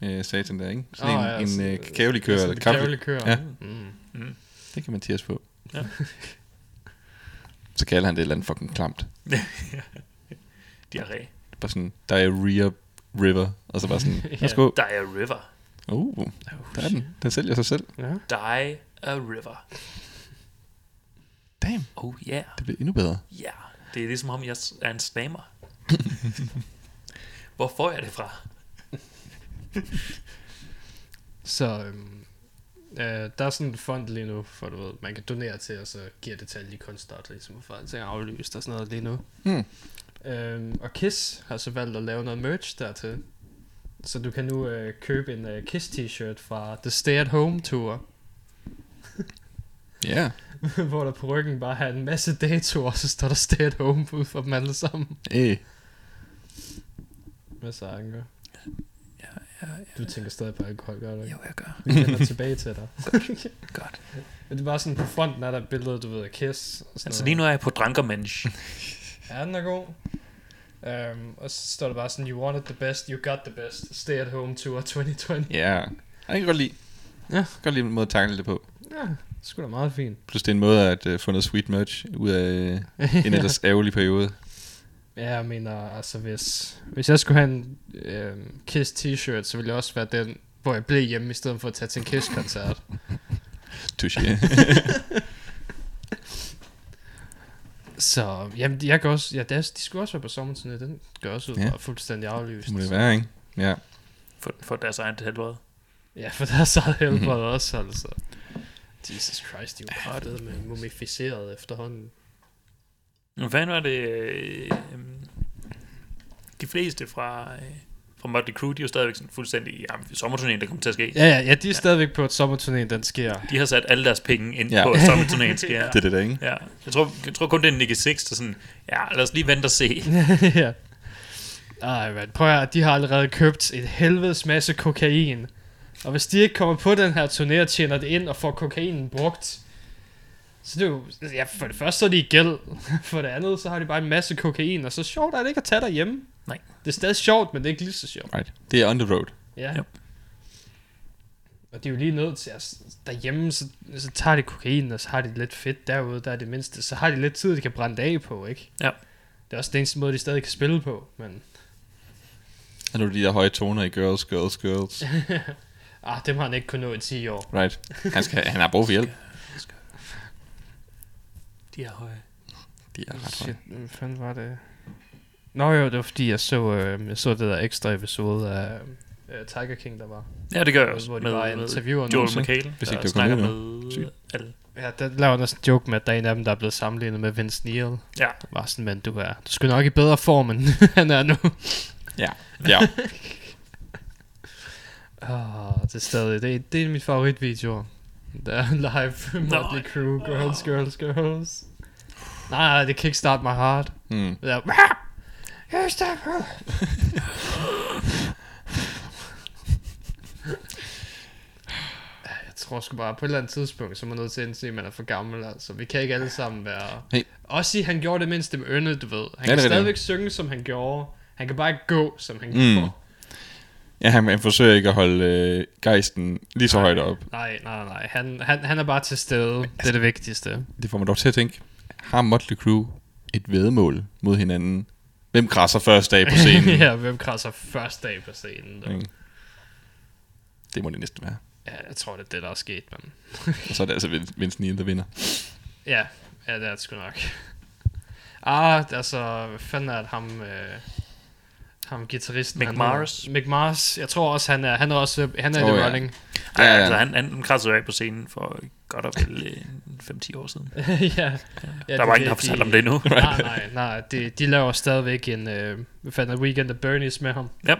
øh, satan der, ikke? Sådan Åh, en, ja, en øh, kakaolikør eller kaffe. Kakaolikør. Ja. Mm. Det kan Mathias få. Ja. Så kalder han det et eller andet fucking klamt. Diarré. Bare sådan, diarrhea river. Og så bare sådan, værsgo. Der er River. Uh, der er den. Den sælger sig selv. Ja. Die a River. Damn, Oh yeah. det bliver endnu bedre. Ja. Yeah. Det er ligesom om, jeg er en stammer. Hvor får jeg det fra? Så øhm, øh, der er sådan en fond lige nu, for du ved, man kan donere til, og så giver det til alle de kunstnere, der ligesom har fået ting aflyst og sådan noget lige nu. Hmm. Øhm, og Kiss har så valgt at lave noget merch dertil. Så du kan nu øh, købe en øh, Kiss t-shirt fra The Stay at Home Tour, Ja, hvor der på ryggen bare har en masse datoer, og så står der Stay at Home ud for dem alle sammen. hey. Hvad så, Anker? Ja, ja, ja. Du tænker stadig på alkohol, gør du ikke? Jo, jeg gør. Vi vender tilbage til dig. Godt. Men det var sådan, på fronten er der et billede, du ved, af Kiss. Og sådan Altså noget. lige nu er jeg på Drankermensch. Ja, den er god. Um, og så står der bare sådan, you wanted the best, you got the best. Stay at home tour 2020. Ja, jeg kan godt lide. Ja. Jeg kan godt lide en måde at takle det på. Ja, sgu da meget fint. Plus det er en måde at uh, få noget sweet merch ud af uh, en ellers ærgerlig periode. Ja, jeg mener, altså hvis, hvis jeg skulle have en øhm, Kiss t-shirt, så ville jeg også være den, hvor jeg blev hjemme, i stedet for at tage til en Kiss-koncert. Touché. så, jamen, jeg kan også, ja, deres, de skulle også være på sommerturné, den gør også ud, Ja. ja. fuldstændig aflyst. det må det være, ikke? Ja. For, for deres egen helbred. Ja, for der er så helbred også, altså. Jesus Christ, de er jo med mumificeret efterhånden. Nu fanden var det... Øh, øh, de fleste fra, øh, fra Motley Crue, de er jo stadigvæk sådan fuldstændig... Ja, sommerturnéen, der kommer til at ske. Ja, ja, ja, de er ja. stadigvæk på et sommerturné, den sker. De har sat alle deres penge ind Ja. på, at sommerturnéen sker. Det er det der, ikke? Ja, jeg tror, jeg tror kun, det er Nicky Six, der sådan, ja, lad os lige vente og se. ja. Ej, man, prøv at de har allerede købt et helvedes masse kokain. Og hvis de ikke kommer på den her turné og tjener det ind og får kokainen brugt, så det er jo, ja, for det første så er de i gæld. For det andet, så har de bare en masse kokain, og så sjovt er det ikke at tage derhjemme. Nej. Det er stadig sjovt, men det er ikke lige så sjovt. Right. Det er on the road. Ja. Jo. Og de er jo lige nødt til at derhjemme, så, så tager de kokain, og så har de lidt fedt derude, der er det mindste. Så har de lidt tid, de kan brænde af på, ikke? Ja. Det er også den eneste måde, de stadig kan spille på, men... Er de der høje toner i Girls, Girls, Girls. Ah, dem har han ikke kunnet nå i 10 år. Right. Han, skal, han har brug for hjælp. De er høje. De er ret høje. Shit, hvad fanden var det? Nå jo, det var fordi, jeg så, øh, jeg så det der ekstra episode af øh, Tiger King, der var. Ja, det gør jeg også. Hvor de med, med interviewer Joel McHale, Hvis der ikke det var snakker med alle. Ja, der laver næsten en joke med, at der er en af dem, der er blevet sammenlignet med Vince Neil. Ja, Var sådan, men du er, du skal nok i bedre form, end han er nu. Ja. Ja. Ah, det er stadig, det er, det er min favoritvideo. Der er live Motley Crue, Girls, Girls, Girls. Nej, nej, det Kickstart My Heart. Mm. Det er, Kickstart My Heart. Jeg tror sgu bare, på et eller andet tidspunkt, så er man nødt til at indse, at man er for gammel. Altså, vi kan ikke alle sammen være... Hey. Også sige, han gjorde det mindste med yndet, du ved. Han Ja, kan det er stadigvæk synge, som han gjorde. Han kan bare ikke gå, som han Mm. gjorde. Ja, han, han forsøger ikke at holde øh, gejsten lige så højt op. Nej, nej, nej. Han, han, han er bare til stede. Det er det vigtigste. Det får mig dog til at tænke, har Motley Crue et vedmål mod hinanden? Hvem krasser først dag på scenen? ja, hvem krasser første dag på scenen? Ikke? Det må det næsten være. Ja, jeg tror, det er det, der er sket, men... Og så er det altså Vin- Vince Neil, der vinder. Ja, ja det er det sgu nok. Ah, altså, hvad fanden er det ham... Øh, ham gitarristen. Mick han Mars? hedder- Mick Mars. Jeg tror også, han er, han er også han er oh, ja. the running. Ja, Ja, ja. altså, han, han kradsede jo af på scenen for godt og vel øh, 5-10 år siden. ja. ja. Ja, der var ingen, der har fortalt om det endnu. Nej, nej, nej. De, de laver stadigvæk en... Øh, hvad fanden er Weekend at Bernie's med ham. Ja,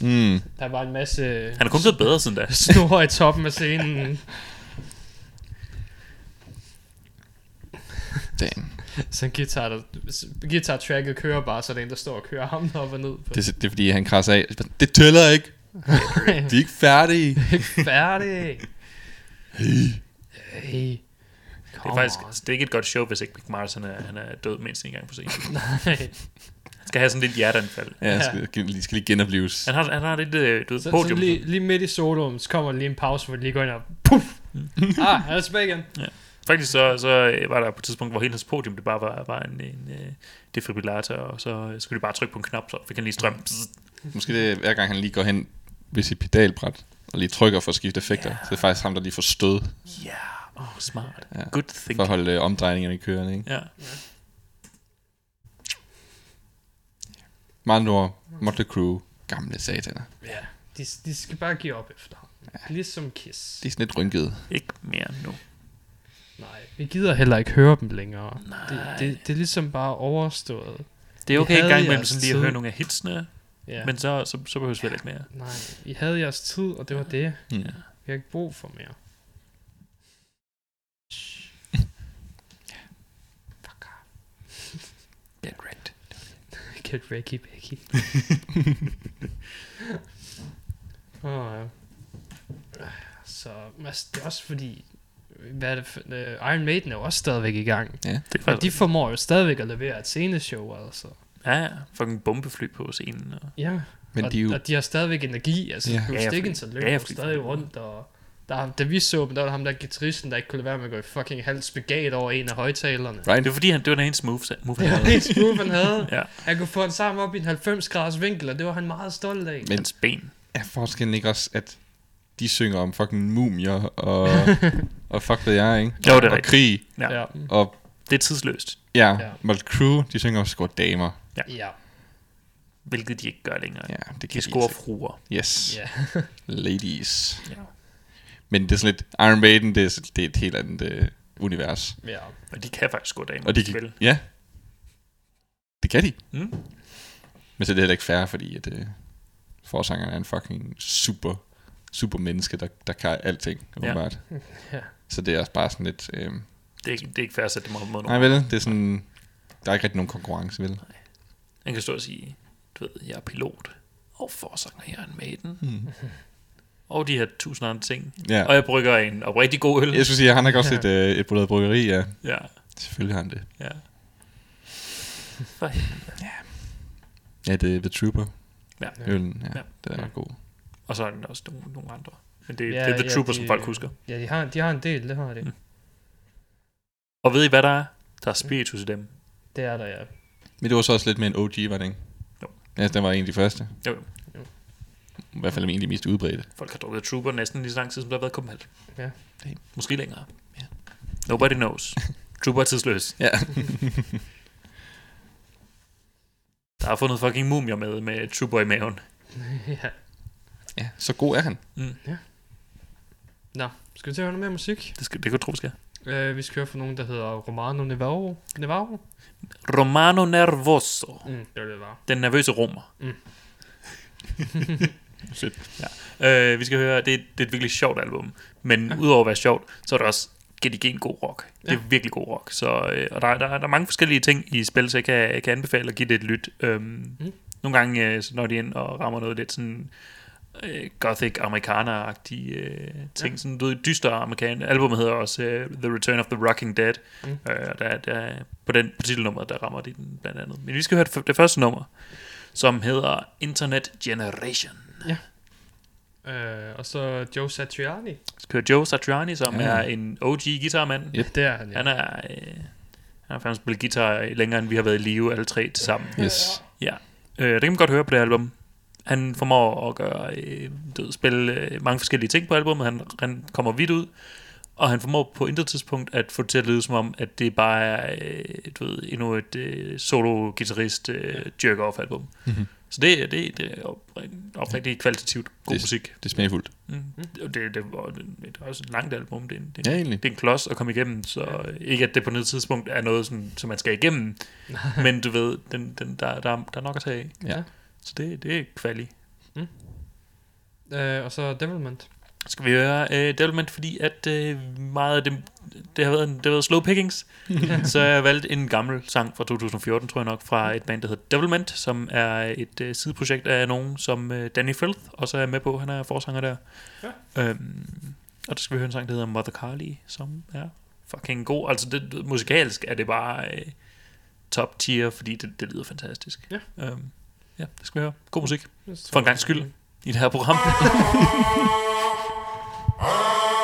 Mm. Der var en masse... han er kun blevet bedre siden da. snor i toppen af scenen. Damn. Så en guitar, der, guitar-tracket kører bare, så er der en, der står og kører ham op og ned. På. Det, er- det er fordi, han krasser af. Det tæller ikke. De er ikke færdige. Færdig. Hey. Hey. Det er faktisk altså, det er ikke et godt show, hvis ikke Mick Mars han er, han er død mindst en gang på scenen. Nej. Han skal have sådan lidt hjerteanfald. Ja, han skal, lige, skal lige genopleves. Han har, han har lidt, øh, du ved, Så, så podium. lige, lige midt i soloen, så kommer lige en pause, hvor de lige går ind og... Puff! ah, han er tilbage igen. Faktisk så, så øh, var der på et tidspunkt, hvor hele hans podium, det bare var, var en, en uh, defibrillator, og så øh, skulle de bare trykke på en knap, så fik han lige strøm. Måske det er, hver gang han lige går hen ved sit pedalbræt, og lige trykker for at skifte effekter. Så det er faktisk ham, der lige får stød Ja, åh, oh, smart. Ja. Good thinking. for at holde øh, omdrejningerne i kørende. Ikke? Ja. Med andre ord, Motley Crue, gamle sataner. Ja, de, de skal bare give op efter ham. Ja. Ligesom Kiss. De er sådan lidt rynkede. Ikke mere nu. Nej, vi gider heller ikke høre dem længere. Nej. Det, det, det er ligesom bare overstået. Det er Vi okay en havde gang imellem sådan lige at høre nogle af hitsene, Ja. men så, så, så behøves vi heller ikke mere. Nej, I havde jeres tid, og det var det. Mm. Vi har ikke brug for mere. Fuck off. Get wrecked. Get Ricky Becky. Åh, ja. Så, altså, det er også fordi, hvad er det for, uh, Iron Maiden er jo også stadigvæk i gang. Ja. Det er Og de formår jo stadigvæk at levere et sceneshow, altså. ja, ja, fucking bombefly på scenen. Og, Ja, Men og, de jo... og de har stadigvæk energi, altså Ja. Bruce Ja, Dickinson løber ja, fordi- stadig rundt, og der, da vi så dem, der var der ham der guitaristen, der ikke kunne lade være med at gå i fucking halv spagat over en af højtalerne. Right? det var fordi, han, det var den eneste move, move Det han var havde. en smooth, han havde. Ja, Han kunne få den sammen op i en 90 graders vinkel, og det var han meget stolt af. Men hans ben. er forskellen ikke også, at de synger om fucking mumier og, og fuck hvad jeg, ikke? Jo, det er og rigtigt. krig. Ja. Ja. Og Det er tidsløst, ja, Ja. ja. Motley Crue, de synger også score damer. Ja. hvilket de ikke gør længere. Ja, det De kan scorer ikke. fruer. Yes, Ja. ladies. Ja. Men det er sådan lidt, Iron Maiden, det er, det er et helt andet øh, univers. ja. Og de kan faktisk score damer. Og de kan, ja, det kan de. Mm. Men så er det heller ikke fair, fordi at øh, forsangeren er en fucking super, super menneske, der, der kan alting, Ja. åbenbart. Ja. Så det er også bare sådan lidt... Øh, Det, er ikke, det er ikke fair at dem op mod nej vel, det er sådan... Der er ikke rigtig nogen konkurrence, vel? Han kan stå og sige, du ved, jeg er pilot. Og forsanger jeg er en maiden. Mm. Og de her tusind andre ting. Ja. Og jeg brygger en oprigtig god øl. Jeg skulle sige, at han har også et, øh, et brød bryggeri, ja. Ja, Selvfølgelig har han det. ja. For helvede. Ja, det er The Trooper. Ja. Øllen, ja. Ja. ja. Det er ret god. Og så er der også nogle, nogle andre. Men det, Ja, det er The ja, Trooper, de- som folk husker. Ja, de har, de har en del, det har de. Mm. Og ved I, hvad der er? Der er spiritus i dem. Det er der, ja. Men det var så også lidt med en OG, var det ikke? Jo. Ja, den var en af de første. Jo, jo. I hvert fald en af de mest udbredte. Folk har drukket Trooper næsten lige så lang tid, som der har været Copenhagen. Ja. Måske længere. Ja. Nobody knows. Trooper er tidsløs. Ja. Der har fundet fucking mumier med, med Trooper i maven. ja. Ja, så god er han. Mm. Nå, skal vi til at høre noget mere musik? Det, skal, det kan du tro, vi skal. Uh, vi skal høre fra nogen, der hedder Romano Navarro. Navarro? Romano Nervoso. Mm, det var det, var. Den nervøse romer. Mm. Fedt. Øh, vi skal høre, det, er- det er et virkelig sjovt album. Men ja. udover at være sjovt, så er det også gedigen god rock. Det er Ja. virkelig god rock. Så, øh, og der, er- der, er- der er mange forskellige ting i spil, så jeg kan, jeg kan anbefale at give det et lyt. Øhm, mm. Nogle gange øh, så når de ind og rammer noget lidt sådan øh, gothic amerikaner-agtige øh, ting. Ja. Sådan du ved, dyster amerikaner. Albumet hedder også øh, The Return of the Rocking Dead. Mm. Øh, og der, der, på, den, på titelnummeret, der rammer de den blandt andet. Men vi skal høre det, det første nummer, som hedder Internet Generation. Uh, og så Joe Satriani. Skal høre Joe Satriani, som Ja. ja. er en OG guitarmand. Yep. Det er han, ja. Han er, øh, han har faktisk spillet guitar længere, end vi har været i live alle tre til sammen. Yes. Ja, øh, det kan man godt høre på det album. Han formår at gøre, øh, du ved, spille øh, mange forskellige ting på albumet. Han, han kommer vidt ud. Og han formår på intet tidspunkt at få det til at lyde som om, at det bare er øh, du ved, endnu et øh, solo-gitarrist øh, jerk-off album. Mhm. Så det, det, det er oprigtigt, oprigtigt kvalitativt god Det- musik. det er smagfuldt. Mm. Og det, det, og det, det er også et langt album. Det er, en, det, er Ja, en, egentlig. det er en klods at komme igennem, så øh, ikke at det på noget tidspunkt er noget, sådan, som man skal igennem. men du ved, den, den, der, der, er- der er nok at tage af. Ja. Så det, det er kvali. Øh, og så Devilment. Skal vi høre uh, Devilment, fordi at uh, meget af det, det har været, det har været slow pickings, så jeg har valgt en gammel sang fra 2014, tror jeg nok, fra et band, der hedder Devilment, som er et uh, sideprojekt af nogen som uh, Danny Filth, og så er jeg med på, han er forsanger der. Ja. Um, og der skal vi høre en sang, der hedder Mother Carly, som er fucking god. Altså det, musikalsk er det bare uh, top tier, fordi det, det lyder fantastisk. Ja. Um, ja, det skal vi høre. God musik. For en gang skyld i det her program.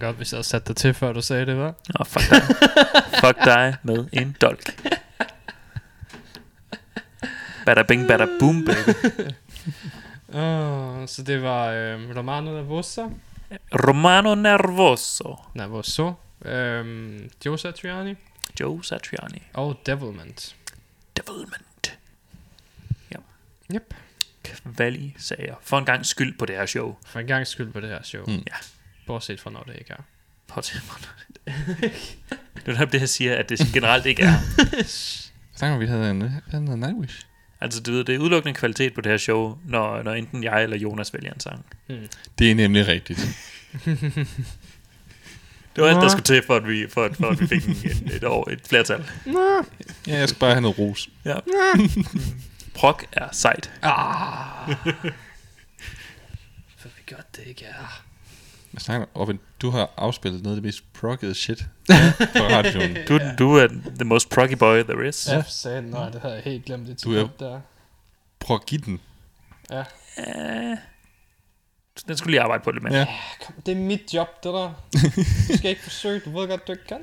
været godt, hvis jeg havde sat dig til, før du sagde det, var. Nå, fuck dig. fuck dig med en dolk. Bada bing, bada boom, baby. Oh, så det var øh, Romano Nervosa. Romano Nervoso. Nervoso. Øhm, Joe Satriani. Joe Satriani. Og Devilment. Devilment. Ja. Yep. Kvali sager. For en gang skyld på det her show. For en gang skyld på det her show. Mm. Ja. Bortset fra når det ikke er. Bortset fra det. Det er netop det, jeg siger, at det generelt ikke er. Snakker vi havde en, havde en Nightwish. Altså, du ved, det er udelukkende kvalitet på det her show, når, når enten jeg eller Jonas vælger en sang. Det er nemlig rigtigt. Det var alt, der skulle til, for at vi, for, at, for at vi fik en, en, et, år, et flertal. Ja, jeg skal bare have noget ros. Ja. Prok er sejt. Ah. For vi godt det ikke er. Jeg snakker, Robin, du har afspillet noget af det mest proggede shit på radioen. Du, du er the most proggy boy there is. Ja, sagde. Nej, det havde jeg helt glemt det Du er- der. Proggitten. Ja. Øh, den skulle lige arbejde på lidt mere. Ja. Kom, det er mit job, det der. Du skal ikke forsøge, du ved godt, du ikke kan.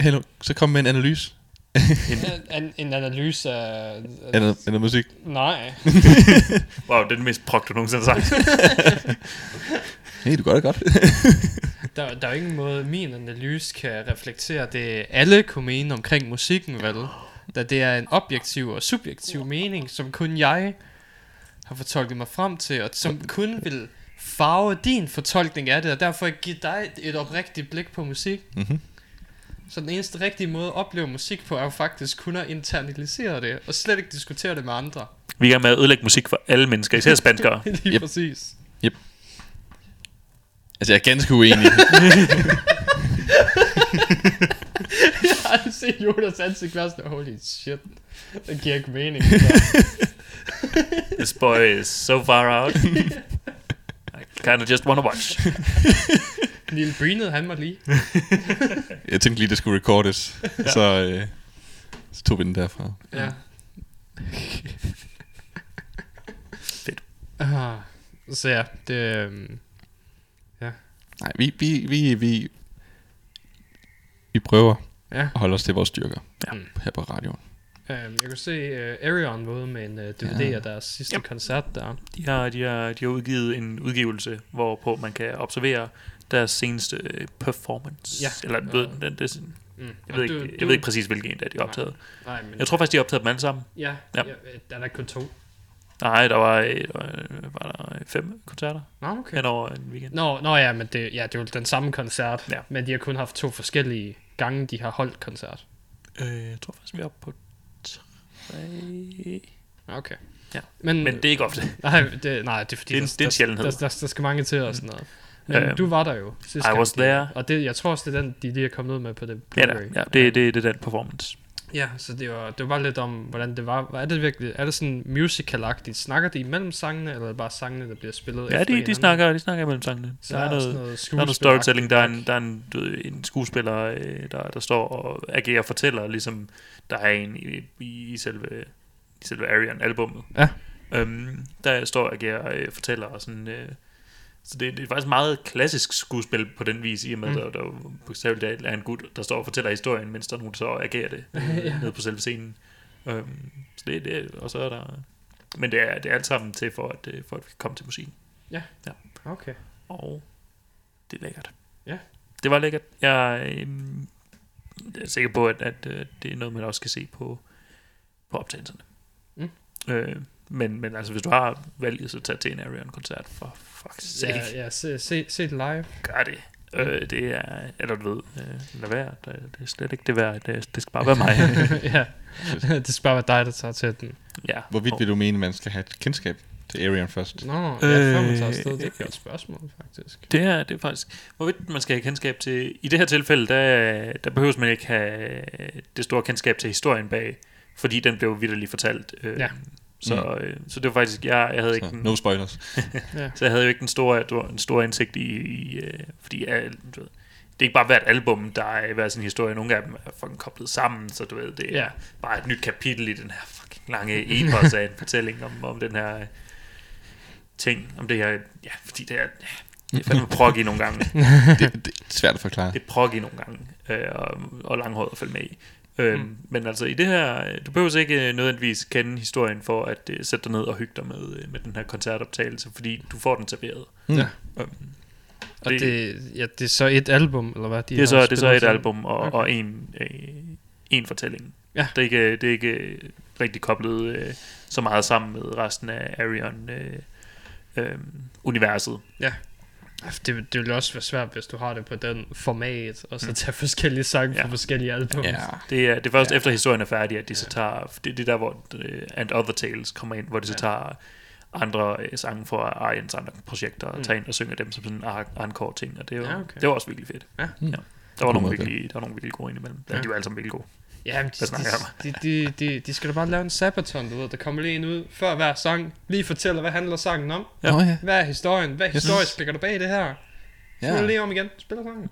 Hello, så kom med en analyse. En, en, en analyse af... Af af noget musik. Nej. Wow, det er den mest prog, du nogensinde har sagt. Hey, du gør det godt. Der, der er jo ingen måde, min analyse kan reflektere det, alle kunne mene omkring musikken, vel? Da det er en objektiv og subjektiv mening, som kun jeg har fortolket mig frem til, og som kun vil farve din fortolkning af det, og derfor ikke give dig et oprigtigt blik på musik. Mhm. Så den eneste rigtige måde at opleve musik på, er jo faktisk kun at internalisere det, og slet ikke diskutere det med andre. Vi er med at ødelægge musik for alle mennesker, især spanskere. Lige Yep. præcis. Altså, jeg er ganske uenig. Jeg har aldrig set Jonas ansigt være sådan, holy shit, det giver ikke mening. This boy is so far out. I kind of just want to watch. Lille Breenet, han var lige. jeg tænkte lige, det skulle recordes. Så, øh, så tog vi den derfra. Ja. Fedt. Ah, så ja, det... øhm, Nej, vi, vi, vi, vi, vi prøver Ja. at holde os til vores styrker Ja. her på radioen. Øhm, jeg kunne se uh, Arion var ude med en uh, DVD Ja. af deres sidste Yep. koncert der. De har, de, har, de har udgivet en udgivelse, hvorpå man kan observere deres seneste øh, performance. Ja. Eller, ved, det, det, Mm. jeg, ved ikke, jeg ved ikke præcis, hvilken en der de har optaget. Nej, men... Jeg tror faktisk, de har optaget dem alle sammen. Ja, Ja. ja. ja der er der kun to. Nej, der var, øh, der var, var der fem koncerter Nå, okay. hen over en weekend. Nå, nå ja, men det, ja, det er jo den samme koncert, Ja. men de har kun haft to forskellige gange, de har holdt koncert. Øh, jeg tror faktisk, vi er oppe på tre... Okay. Ja. Men, Men det er ikke ofte. Nej, det, nej, det er fordi, Det er der, det er en der, sjældenhed. Der, der, der, skal mange til og sådan noget. Men Øhm, du var der jo sidste I gang, was there. Og det, jeg tror også, det er den, de lige er kommet ud med på det Ja, da, ja det, det, det er den performance. Ja, så det var, det var bare lidt om, hvordan det var. Er det virkelig, er det sådan musical-agtigt? Snakker de imellem sangene, eller er det bare sangene, der bliver spillet Ja, de, de, snakker, de snakker imellem sangene. Så der er noget, sådan noget der er noget storytelling. Der er en, der er en, du ved, en skuespiller, øh, der, der står og agerer og fortæller, ligesom der er en i, i, i selve, i selve Arian-albummet. Ja. Øhm, der står og agerer og øh, fortæller og sådan... Øh, så det, det er faktisk meget klassisk skuespil på den vis, i og med, Mm. der, der bogstaveligt talt er en gut, der står og fortæller historien, mens der er nogen, der så agerer det Ja. nede på selve scenen. Øhm, så det er det, og så er der... Men det er, det er alt sammen til, for at, øh, for at vi kan komme til musikken. Okay. Og det er lækkert. Ja. Det var lækkert. Jeg øhm, er sikker på, at, at øh, det er noget, man også skal se på, på optagelserne. Mm. Øh, men, men altså, hvis du har valget, så tag til en Arion-koncert. For fuck's sake. Ja, ja se, se, se det live. Gør det. Øh, det er, eller du ved, øh, lad være. Det, det er slet ikke det værd. Det, det skal bare være mig. ja, det skal bare være dig, der tager til den. ja. Hvorvidt vil du mene, man skal have et kendskab til Arian først? Nå, ja, før man tager Øh, afsted, det er et godt spørgsmål, faktisk. Det er, det er faktisk... Hvorvidt man skal have kendskab til... I det her tilfælde, der, der behøves man ikke have det store kendskab til historien bag, fordi den blev vidderligt fortalt. Øh, Ja. Så, øh, så det var faktisk... Jeg, jeg havde ikke Så, den, no spoilers. så jeg havde jo ikke den store, en stor indsigt i... i øh, fordi jeg, du ved, det er ikke bare hvert album, der er hver sin historie. Nogle af dem er fucking koblet sammen, så du ved, det er Ja. bare et nyt kapitel i den her fucking lange epos af en fortælling om, om den her øh, ting, om det her, ja, fordi det er, Det er fandme proggy nogle gange. det, det er svært at forklare. Det er proggy nogle gange, øh, og, og langhåret at følge med i. Øhm, mm. Men altså i det her, øh, du behøver ikke øh, nødvendigvis kende historien for at uh, sætte dig ned og hygge dig med, med den her koncertoptagelse, fordi du får den serveret. Mm. Ja. Øhm, Og det, ja, det er så et album, eller hvad? De det, er så, det er så et album og, Okay. og en, øh, en fortælling. Ja. Det er ikke, det er ikke rigtig koblet øh, så meget sammen med resten af Arion øh, øh, universet. Ja. Det, det vil også være svært, hvis du har det på den format, og så Mm. tage forskellige sange Ja. fra forskellige album. Ja. Det er, det er først ja. efter historien er færdig, at de så tager, det, det er der, hvor uh, And Other Tales kommer ind, hvor de så tager andre uh, sange fra Arians andre projekter, og Mm. tager ind og synger dem som sådan en encore ting, og det jo, Ja, okay. det var også virkelig fedt. Ja. ja. Der var nogle virkelig, der var nogle virkelig gode indimellem. Ja. De var alle sammen virkelig gode. Ja, men Hvad de, de, de, de, de skal da bare lave en sabaton, du ved. Der kommer lige en ud før hver sang. Lige fortæller, hvad handler sangen om. Ja. Ja. Hvad er historien? Hvad historisk ligger der bag det her? Ja. Ja. lige om igen. Spiller sangen.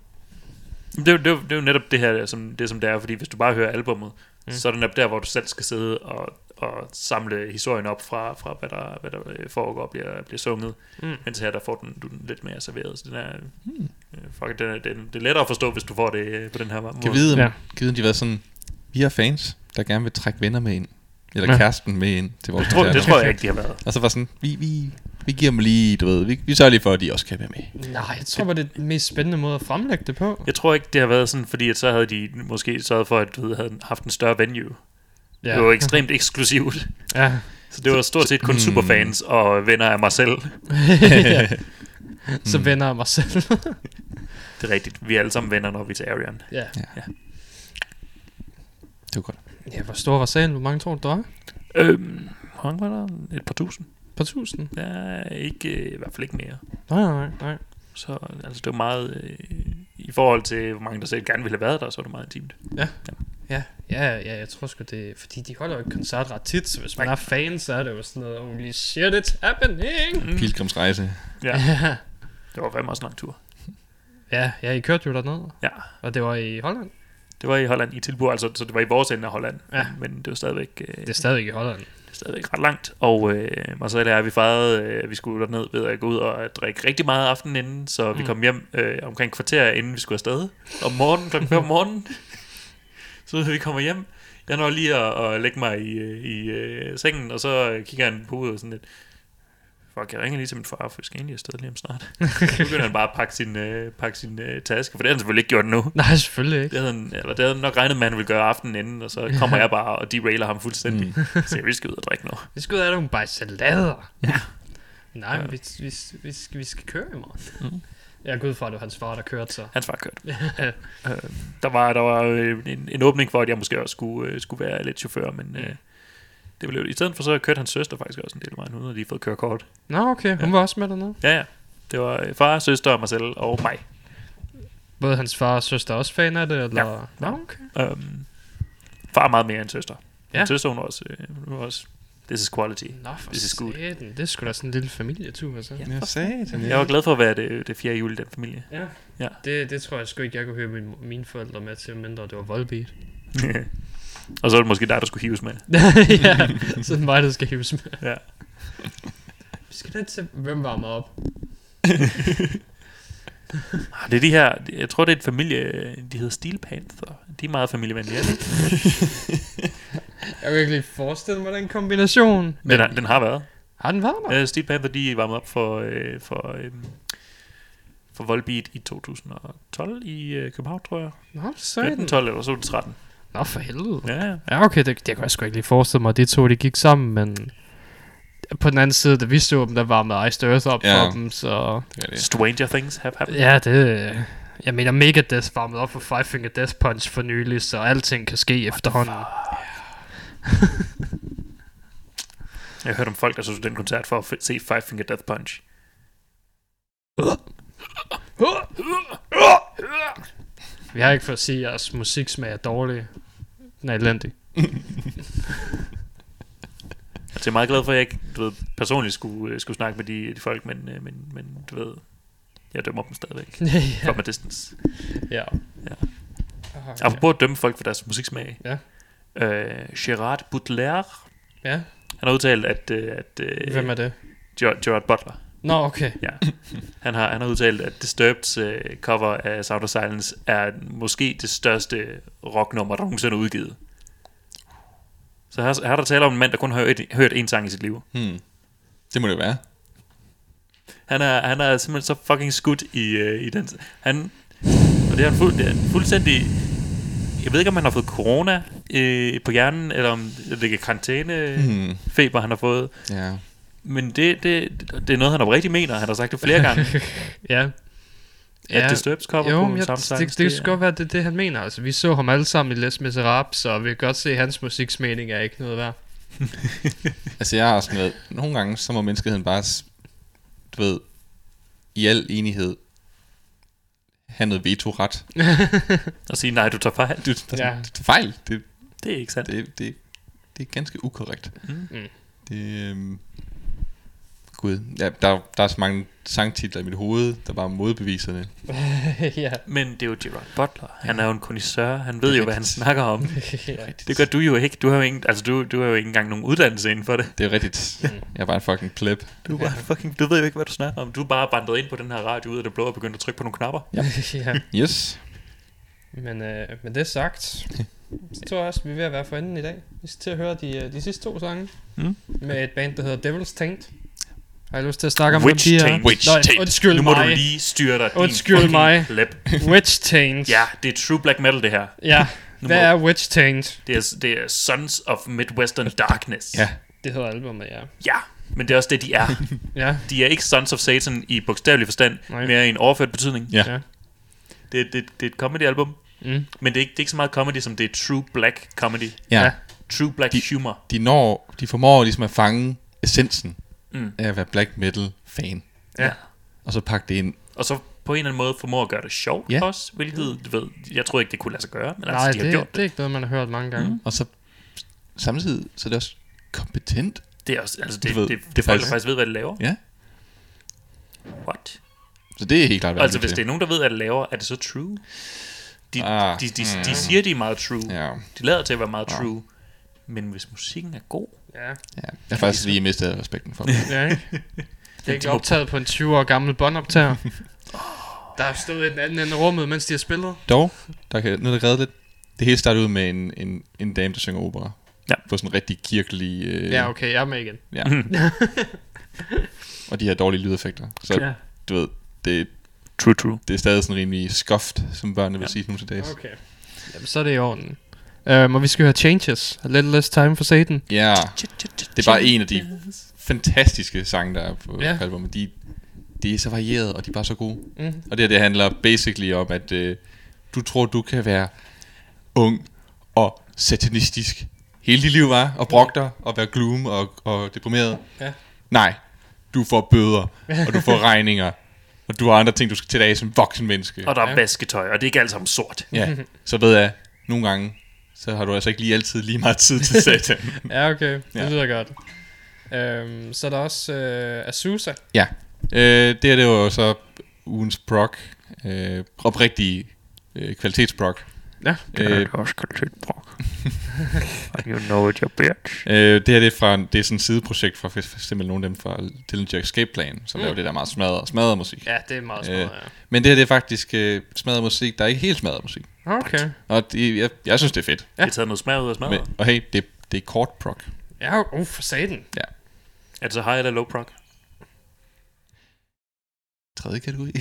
Det, er jo- det, er jo- det er jo netop det her, som det, som det er, fordi hvis du bare hører albummet, mm. Mm. så er det netop der, hvor du selv skal sidde og, og samle historien op fra, fra hvad der, hvad der øh, foregår og bliver, bliver sunget. Mm. Mens her, der får den, du den lidt mere serveret. Så den er, hmm. fuck, den er, den, det er lettere at forstå, hvis du får det øh, på den her måde. Kan vide, Ja. kan vide, de været sådan, vi har fans, der gerne vil trække venner med ind. Eller Ja. ja. kæresten med ind til vores Det tror, det koncerter. tror jeg ikke, de har været. Og så var sådan, vi, vi, vi giver dem lige, du ved, vi, vi sørger lige for, at de også kan være med. Nej, jeg tror, det er den mest spændende måde at fremlægge det på. Jeg tror ikke, det har været sådan, fordi at så havde de måske sørget for, at du ved, havde haft en større venue. Ja. Det var ekstremt eksklusivt. Ja. Så det var stort set kun Hmm. superfans og venner af mig selv. ja. Så Mm. venner jeg mig selv. Det er rigtigt. Vi er alle sammen venner, når vi er til Arian. ja. Det var godt. Ja, hvor stor var salen? Hvor mange tror du, der var? Øhm, hvor mange var der? Et par tusind? Par tusind? Der er ikke, øh, i hvert fald ikke mere. Nej, nej, nej. Så altså, det var meget... Øh, I forhold til, hvor mange der selv gerne ville have været der, så var det meget intimt. Ja, ja, ja, jeg tror sgu det, fordi de holder jo ikke koncert ret tit, så hvis man Nej. er fan, så er det jo sådan noget, holy shit, it's happening. Mm. Pilgrimsrejse. Ja, Ja, det var fandme også en lang tur. ja, ja, I kørte jo derned, Ja, og det var i Holland. Det var i Holland i Tilburg, altså, så det var i vores ende af Holland. Ja. Men, det var stadigvæk... Øh, Det er stadig i Holland. Det er stadigvæk ret langt, og øh, Marcel og jeg, vi fejrede, øh, vi skulle derned ved at gå ud og drikke rigtig meget aftenen inden, så vi Mm. kom hjem øh, omkring kvarter, inden vi skulle afsted. Om morgenen, klokken 5 om morgenen. så vi kommer hjem. Jeg når lige at, at lægge mig i, øh, i øh, sengen, og så øh, kigger han på og sådan lidt, fuck, jeg ringer lige til min far, for vi skal egentlig afsted lige om snart. så begynder han bare at pakke sin, øh, pakke sin øh, taske, for det har han selvfølgelig ikke gjort nu. Nej, selvfølgelig ikke. Det havde, han, eller det havde han nok regnet med, at han ville gøre aftenen inden, og så kommer jeg bare og derailer ham fuldstændig. Mm. Så vi skal ud og drikke nu. Vi skal ud af nogle bare salader. Ja. Nej, Ja. men vi, vi, vi, skal, vi skal køre i morgen. Mm. Jeg går ud fra, at det var hans far, der kørte så. Hans far kørte. Øh, der var, der var øh, en, en åbning for, at jeg måske også skulle, øh, skulle være lidt chauffør, men øh, det blev I stedet for så kørte hans søster faktisk også en del af vejen. Hun havde lige fået kørekort. Nå, okay, hun Ja. var også med dernede. Ja, ja. Det var øh, far, søster, mig selv og mig. Både hans far og søster er også fan af det, eller? Ja. Nå, okay. Um, far er meget mere end søster. Ja. Ja. Søster, hun var også, øh, hun var også this is quality. Nå, for This is good. satan. Det er sgu da sådan en lille familietur, altså. Ja. Jeg sagde det. Jeg var glad for at være det, det fjerde jul i den familie. Ja. Ja. Det, det tror jeg sgu ikke, jeg kunne høre mine, mine forældre med til, mindre det var voldbeat. og så var det måske dig, der skulle hives med. ja, så er det mig, der skal hives med. Ja. Vi skal da til, hvem varmer op? Ah, Det er de her, jeg tror det er et familie, de hedder Steel Panther. De er meget familievenlige, er det ikke? Jeg kan ikke lige forestille mig den kombination. Den, har, den har været. Har den været der? Ja, Steel Panther, de varmede op for, øh, for, øh, for Volbeat i 2012 i øh, København, tror jeg. Nå. 15, 12 eller så var det 13. Nå, for helvede. Ja, ja. Ja, okay, det, det kan jeg sgu ikke lige forestille mig, at de to, de gik sammen, men på den anden side, da vi så dem, der var med Iced Earth op Ja. for dem, så... Det er det. Stranger Things have happened. Ja, det... Jeg mener, Megadeth varmede op for Five Finger Death Punch for nylig, så alting kan ske efterhånden. Jeg har hørt om folk, der så den koncert for at f- se Five Finger Death Punch. Vi har ikke for at sige, at jeres musiksmag er dårlig. Den er elendig. Altså, jeg er meget glad for, at jeg ikke du ved, personligt skulle, øh, skulle snakke med de, de folk, men, øh, men, men du ved, jeg dømmer dem stadigvæk. ja. From a distance. ja. Ja. Aha, Apropos at dømme folk for deres musiksmag. Ja. Øh, Gerard Butler, ja. han har udtalt, at, øh, at Hvem er det? Gerard, Gerard Butler, Nå, okay. Ja. Han har, han har udtalt, at Disturbed's øh, cover af Sound of Silence er måske det største rocknummer, der nogensinde er udgivet. Så her, her er der tale om en mand, der kun har hørt, hørt én sang i sit liv. Hmm. Det må det være. Han er, han er simpelthen så fucking skudt i, øh, i den... Han, og det er, han fuld, det er fuldstændig... Jeg ved ikke, om han har fået corona øh, på hjernen, eller om det er karantæne Hmm. feber, han har fået. Ja. Men det, det, det er noget, han oprigtigt mener. Han har sagt det flere gange. ja. At Disturbs cover jo, på jeg, Sound det, det, det, det kan er- godt være, det det, han mener. Altså, vi så ham alle sammen i Les Miserables, så vi kan godt se, at hans musiksmening er ikke noget værd. Altså jeg har sådan noget, nogle gange så må menneskeheden bare, du ved, i al enighed, have noget veto-ret. Og sige, nej, du tager fejl. Du, Ja. ja. du tager fejl. Det, Det er ikke sandt. det, det, det er ganske ukorrekt. Mm. Mm. Det, øhm, Gud, ja, der, der er så mange sangtitler i mit hoved, der bare er modbeviserne. ja. Men det er jo Gerard Butler. Han er jo en kondisseur. Han ved jo, hvad han snakker om. ja. Det gør du jo ikke. Du har jo ikke, altså du, du har jo ikke engang nogen uddannelse inden for det. Det er rigtigt. Jeg er bare en fucking pleb. Du, er bare fucking, du ved jo ikke, hvad du snakker om. Du er bare bandret ind på den her radio ud af det blå og begyndt at trykke på nogle knapper. ja. Yes. Men øh, med det sagt, så tror jeg også, vi er ved at være for enden i dag. Vi skal til at høre de, øh, de sidste to sange. Mm. Med et band, der hedder Devil's Taint. Har I lyst til at snakke om Witch hvem de er? Taint. Witch Taint. Undskyld nu må mig. du lige styre dig. din Undskyld fucking mig. Pleb. Witch Taint. Ja, det er true black metal, det her. Ja. Nu Hvad må- er Witch Taint? Det er, det er Sons of Midwestern Darkness. Ja. Det hedder albumet, ja. Ja, men det er også det, de er. Ja. De er ikke Sons of Satan i bogstavelig forstand, Nej. mere i en overført betydning. Ja. ja. Det, det, det er et comedy-album, Mm. men det er, ikke, det er ikke så meget comedy, som det er true black comedy. Ja. Ja. True black De- humor. De, når, de formår ligesom at fange essensen Mm. af at være black metal fan. Ja. Og så pakke det ind. Og så på en eller anden måde formår at gøre det sjovt Ja. også, hvilket, du ved, jeg tror ikke, det kunne lade sig gøre, men Nej, altså, de har det, gjort det er ikke noget, man har hørt mange gange. Mm. Og så samtidig, så er det også kompetent. Det er også, altså det, ved, det, det, det folk, der faktisk- faktisk ved, hvad de laver. Ja. What? Så det er helt klart, Altså, hvis det er nogen, der ved, hvad de laver, er det så true? De, Ah, de, de, de, mm. de siger, de er meget true. Ja. De lader til at være meget true. Men hvis musikken er god, Ja. ja. Jeg har faktisk lige mistet respekten for det. ja ikke? Det er ikke optaget på en 20 år gammel båndoptager. Der har stået i den anden ende af rummet, mens de har spillet. Dog, der kan noget der redde lidt. Det hele starter ud med en, en, en dame, der synger opera. Ja. På sådan en rigtig kirkelig... Øh, Ja, okay, jeg er med igen. ja. og de her dårlige lydeffekter. Så Ja. du ved, det, true, true. det er stadig sådan rimelig skoft, som børnene vil sige nu til dags. Okay. Jamen, så er det i orden. Um, og vi skal høre Changes. A Little Less Time for Satan. Ja, det er bare en af de fantastiske sange, der er på ja. albumet. De, de er så varieret, og de er bare så gode. Mhm. Og det her, det handler basically om, at øh, du tror, du kan være ung og satanistisk hele dit liv, var og brokke dig, og være gloom og, og deprimeret. Ja. Nej, du får bøder, og du får regninger, og du har andre ting, du skal til dig af som voksen menneske. Og der er Ja. vasketøj, og det er ikke alt sammen sort. Ja, så ved jeg, nogle gange, så har du altså ikke lige altid lige meget tid til satan. Ja, okay. Det Ja. lyder godt. Um, så er der også uh, Azusa. Ja, øh, det her det jo så ugens prog, øh, oprigtige øh, kvalitetsprog. Ja. Øh, også kvalitet, brok. you know it, your bitch. øh, det her det er, fra, det er sådan et sideprojekt fra for eksempel nogle af dem fra Dillinger Escape Plan, som mm. laver det der meget smadret, smadret musik. Ja, det er meget smart, Øh, ja. Men det her det er faktisk øh, smadret musik, der er ikke helt smadret musik. Okay. Og det, jeg, jeg synes det er fedt. Ja. Det er taget noget smag ud af smadret. Men, og hey, det, det er kort prog. Ja, uh, for satan. Ja. Er det så high eller low prog? Tredje kategori.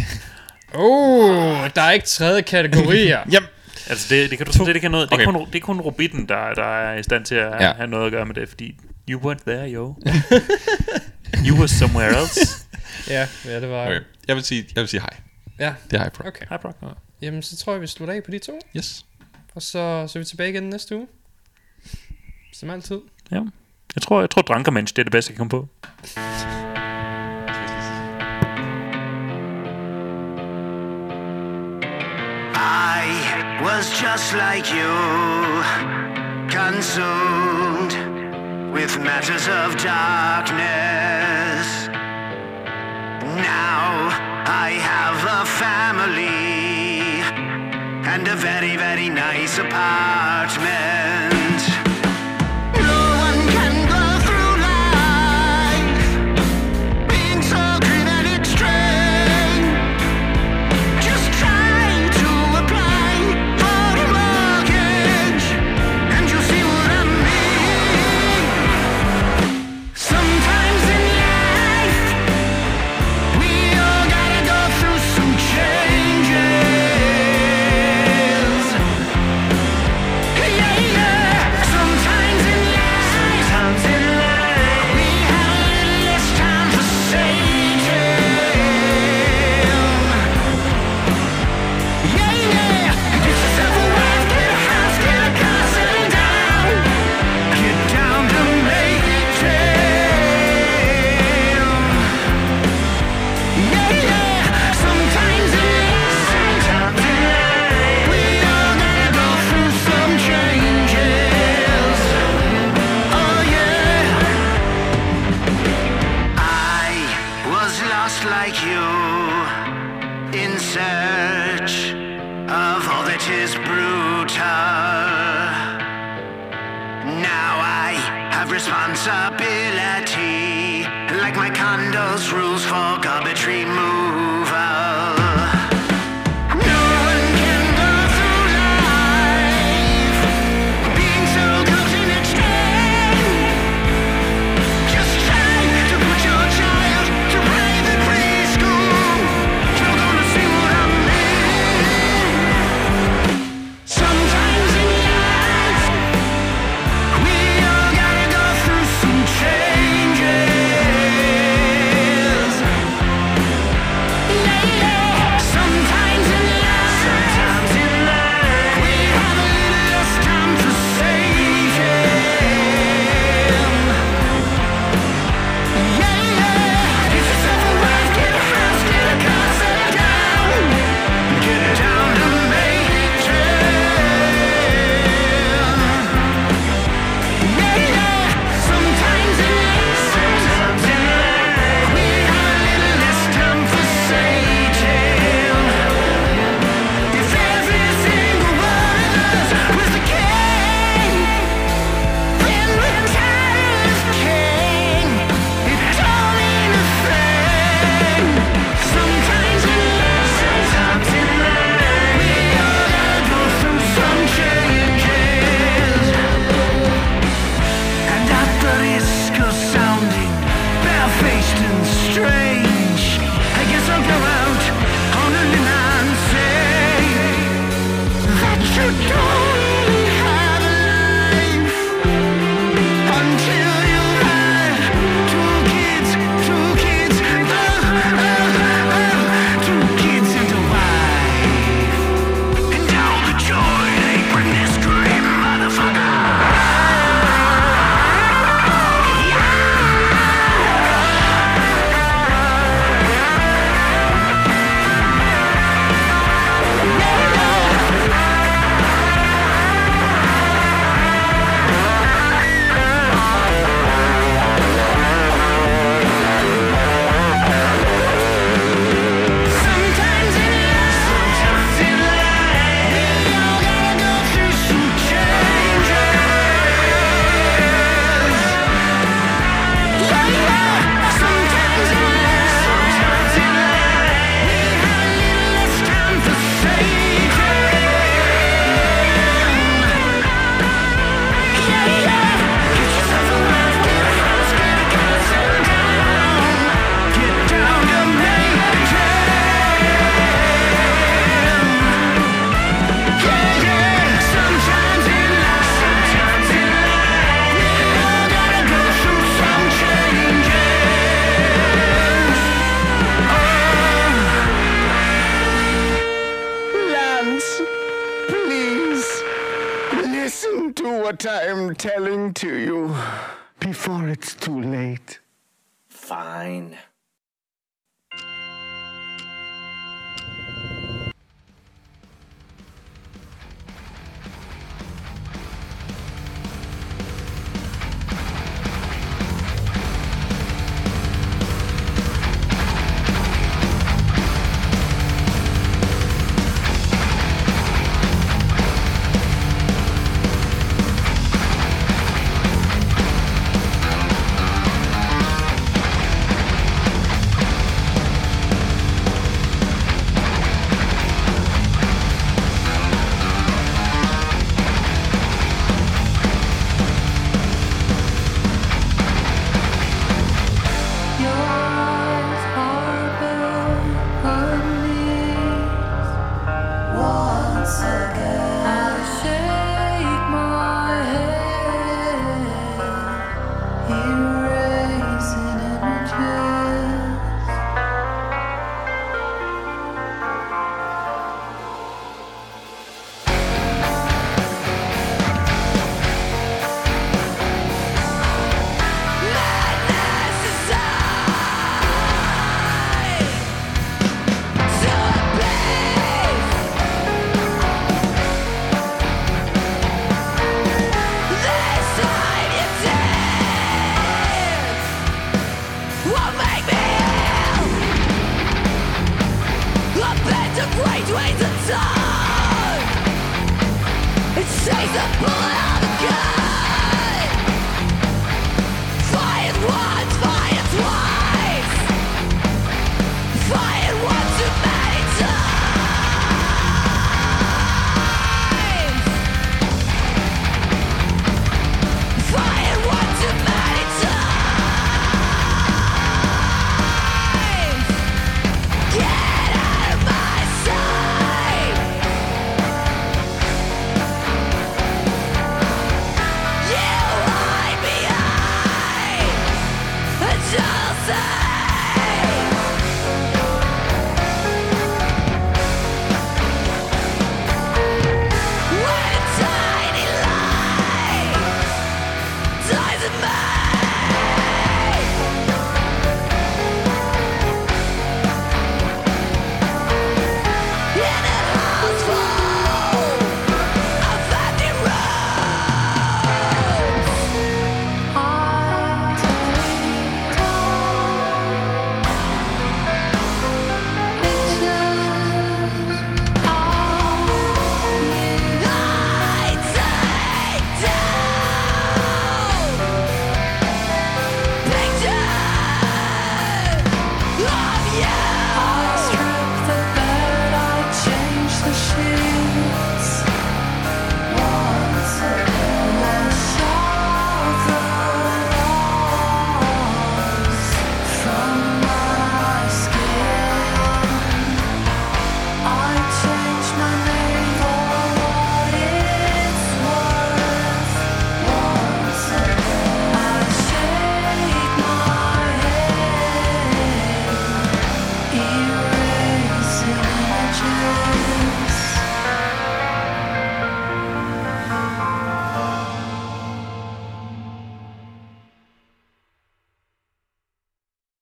Oh, der er ikke tredje kategorier. Jamen, Altså det, det kan du det, det kan noget, det, er Okay. kun, det er kun Robitten, der, der er i stand til at Ja. have noget at gøre med det, fordi you weren't there, yo. you were somewhere else. ja, ja, det var... okay. Jeg vil sige, jeg vil sige hej. Ja, Det er high prog. okay. High prog. Ja. Jamen, så tror jeg, vi slutter af på de to. Yes. Og så, så er vi tilbage igen næste uge. Som altid. ja. Jeg tror, jeg tror Drankermensch, det er det bedste, jeg kan komme på. I was just like you, consumed with matters of darkness. Now I have a family and a very, very nice apartment. night. Fine.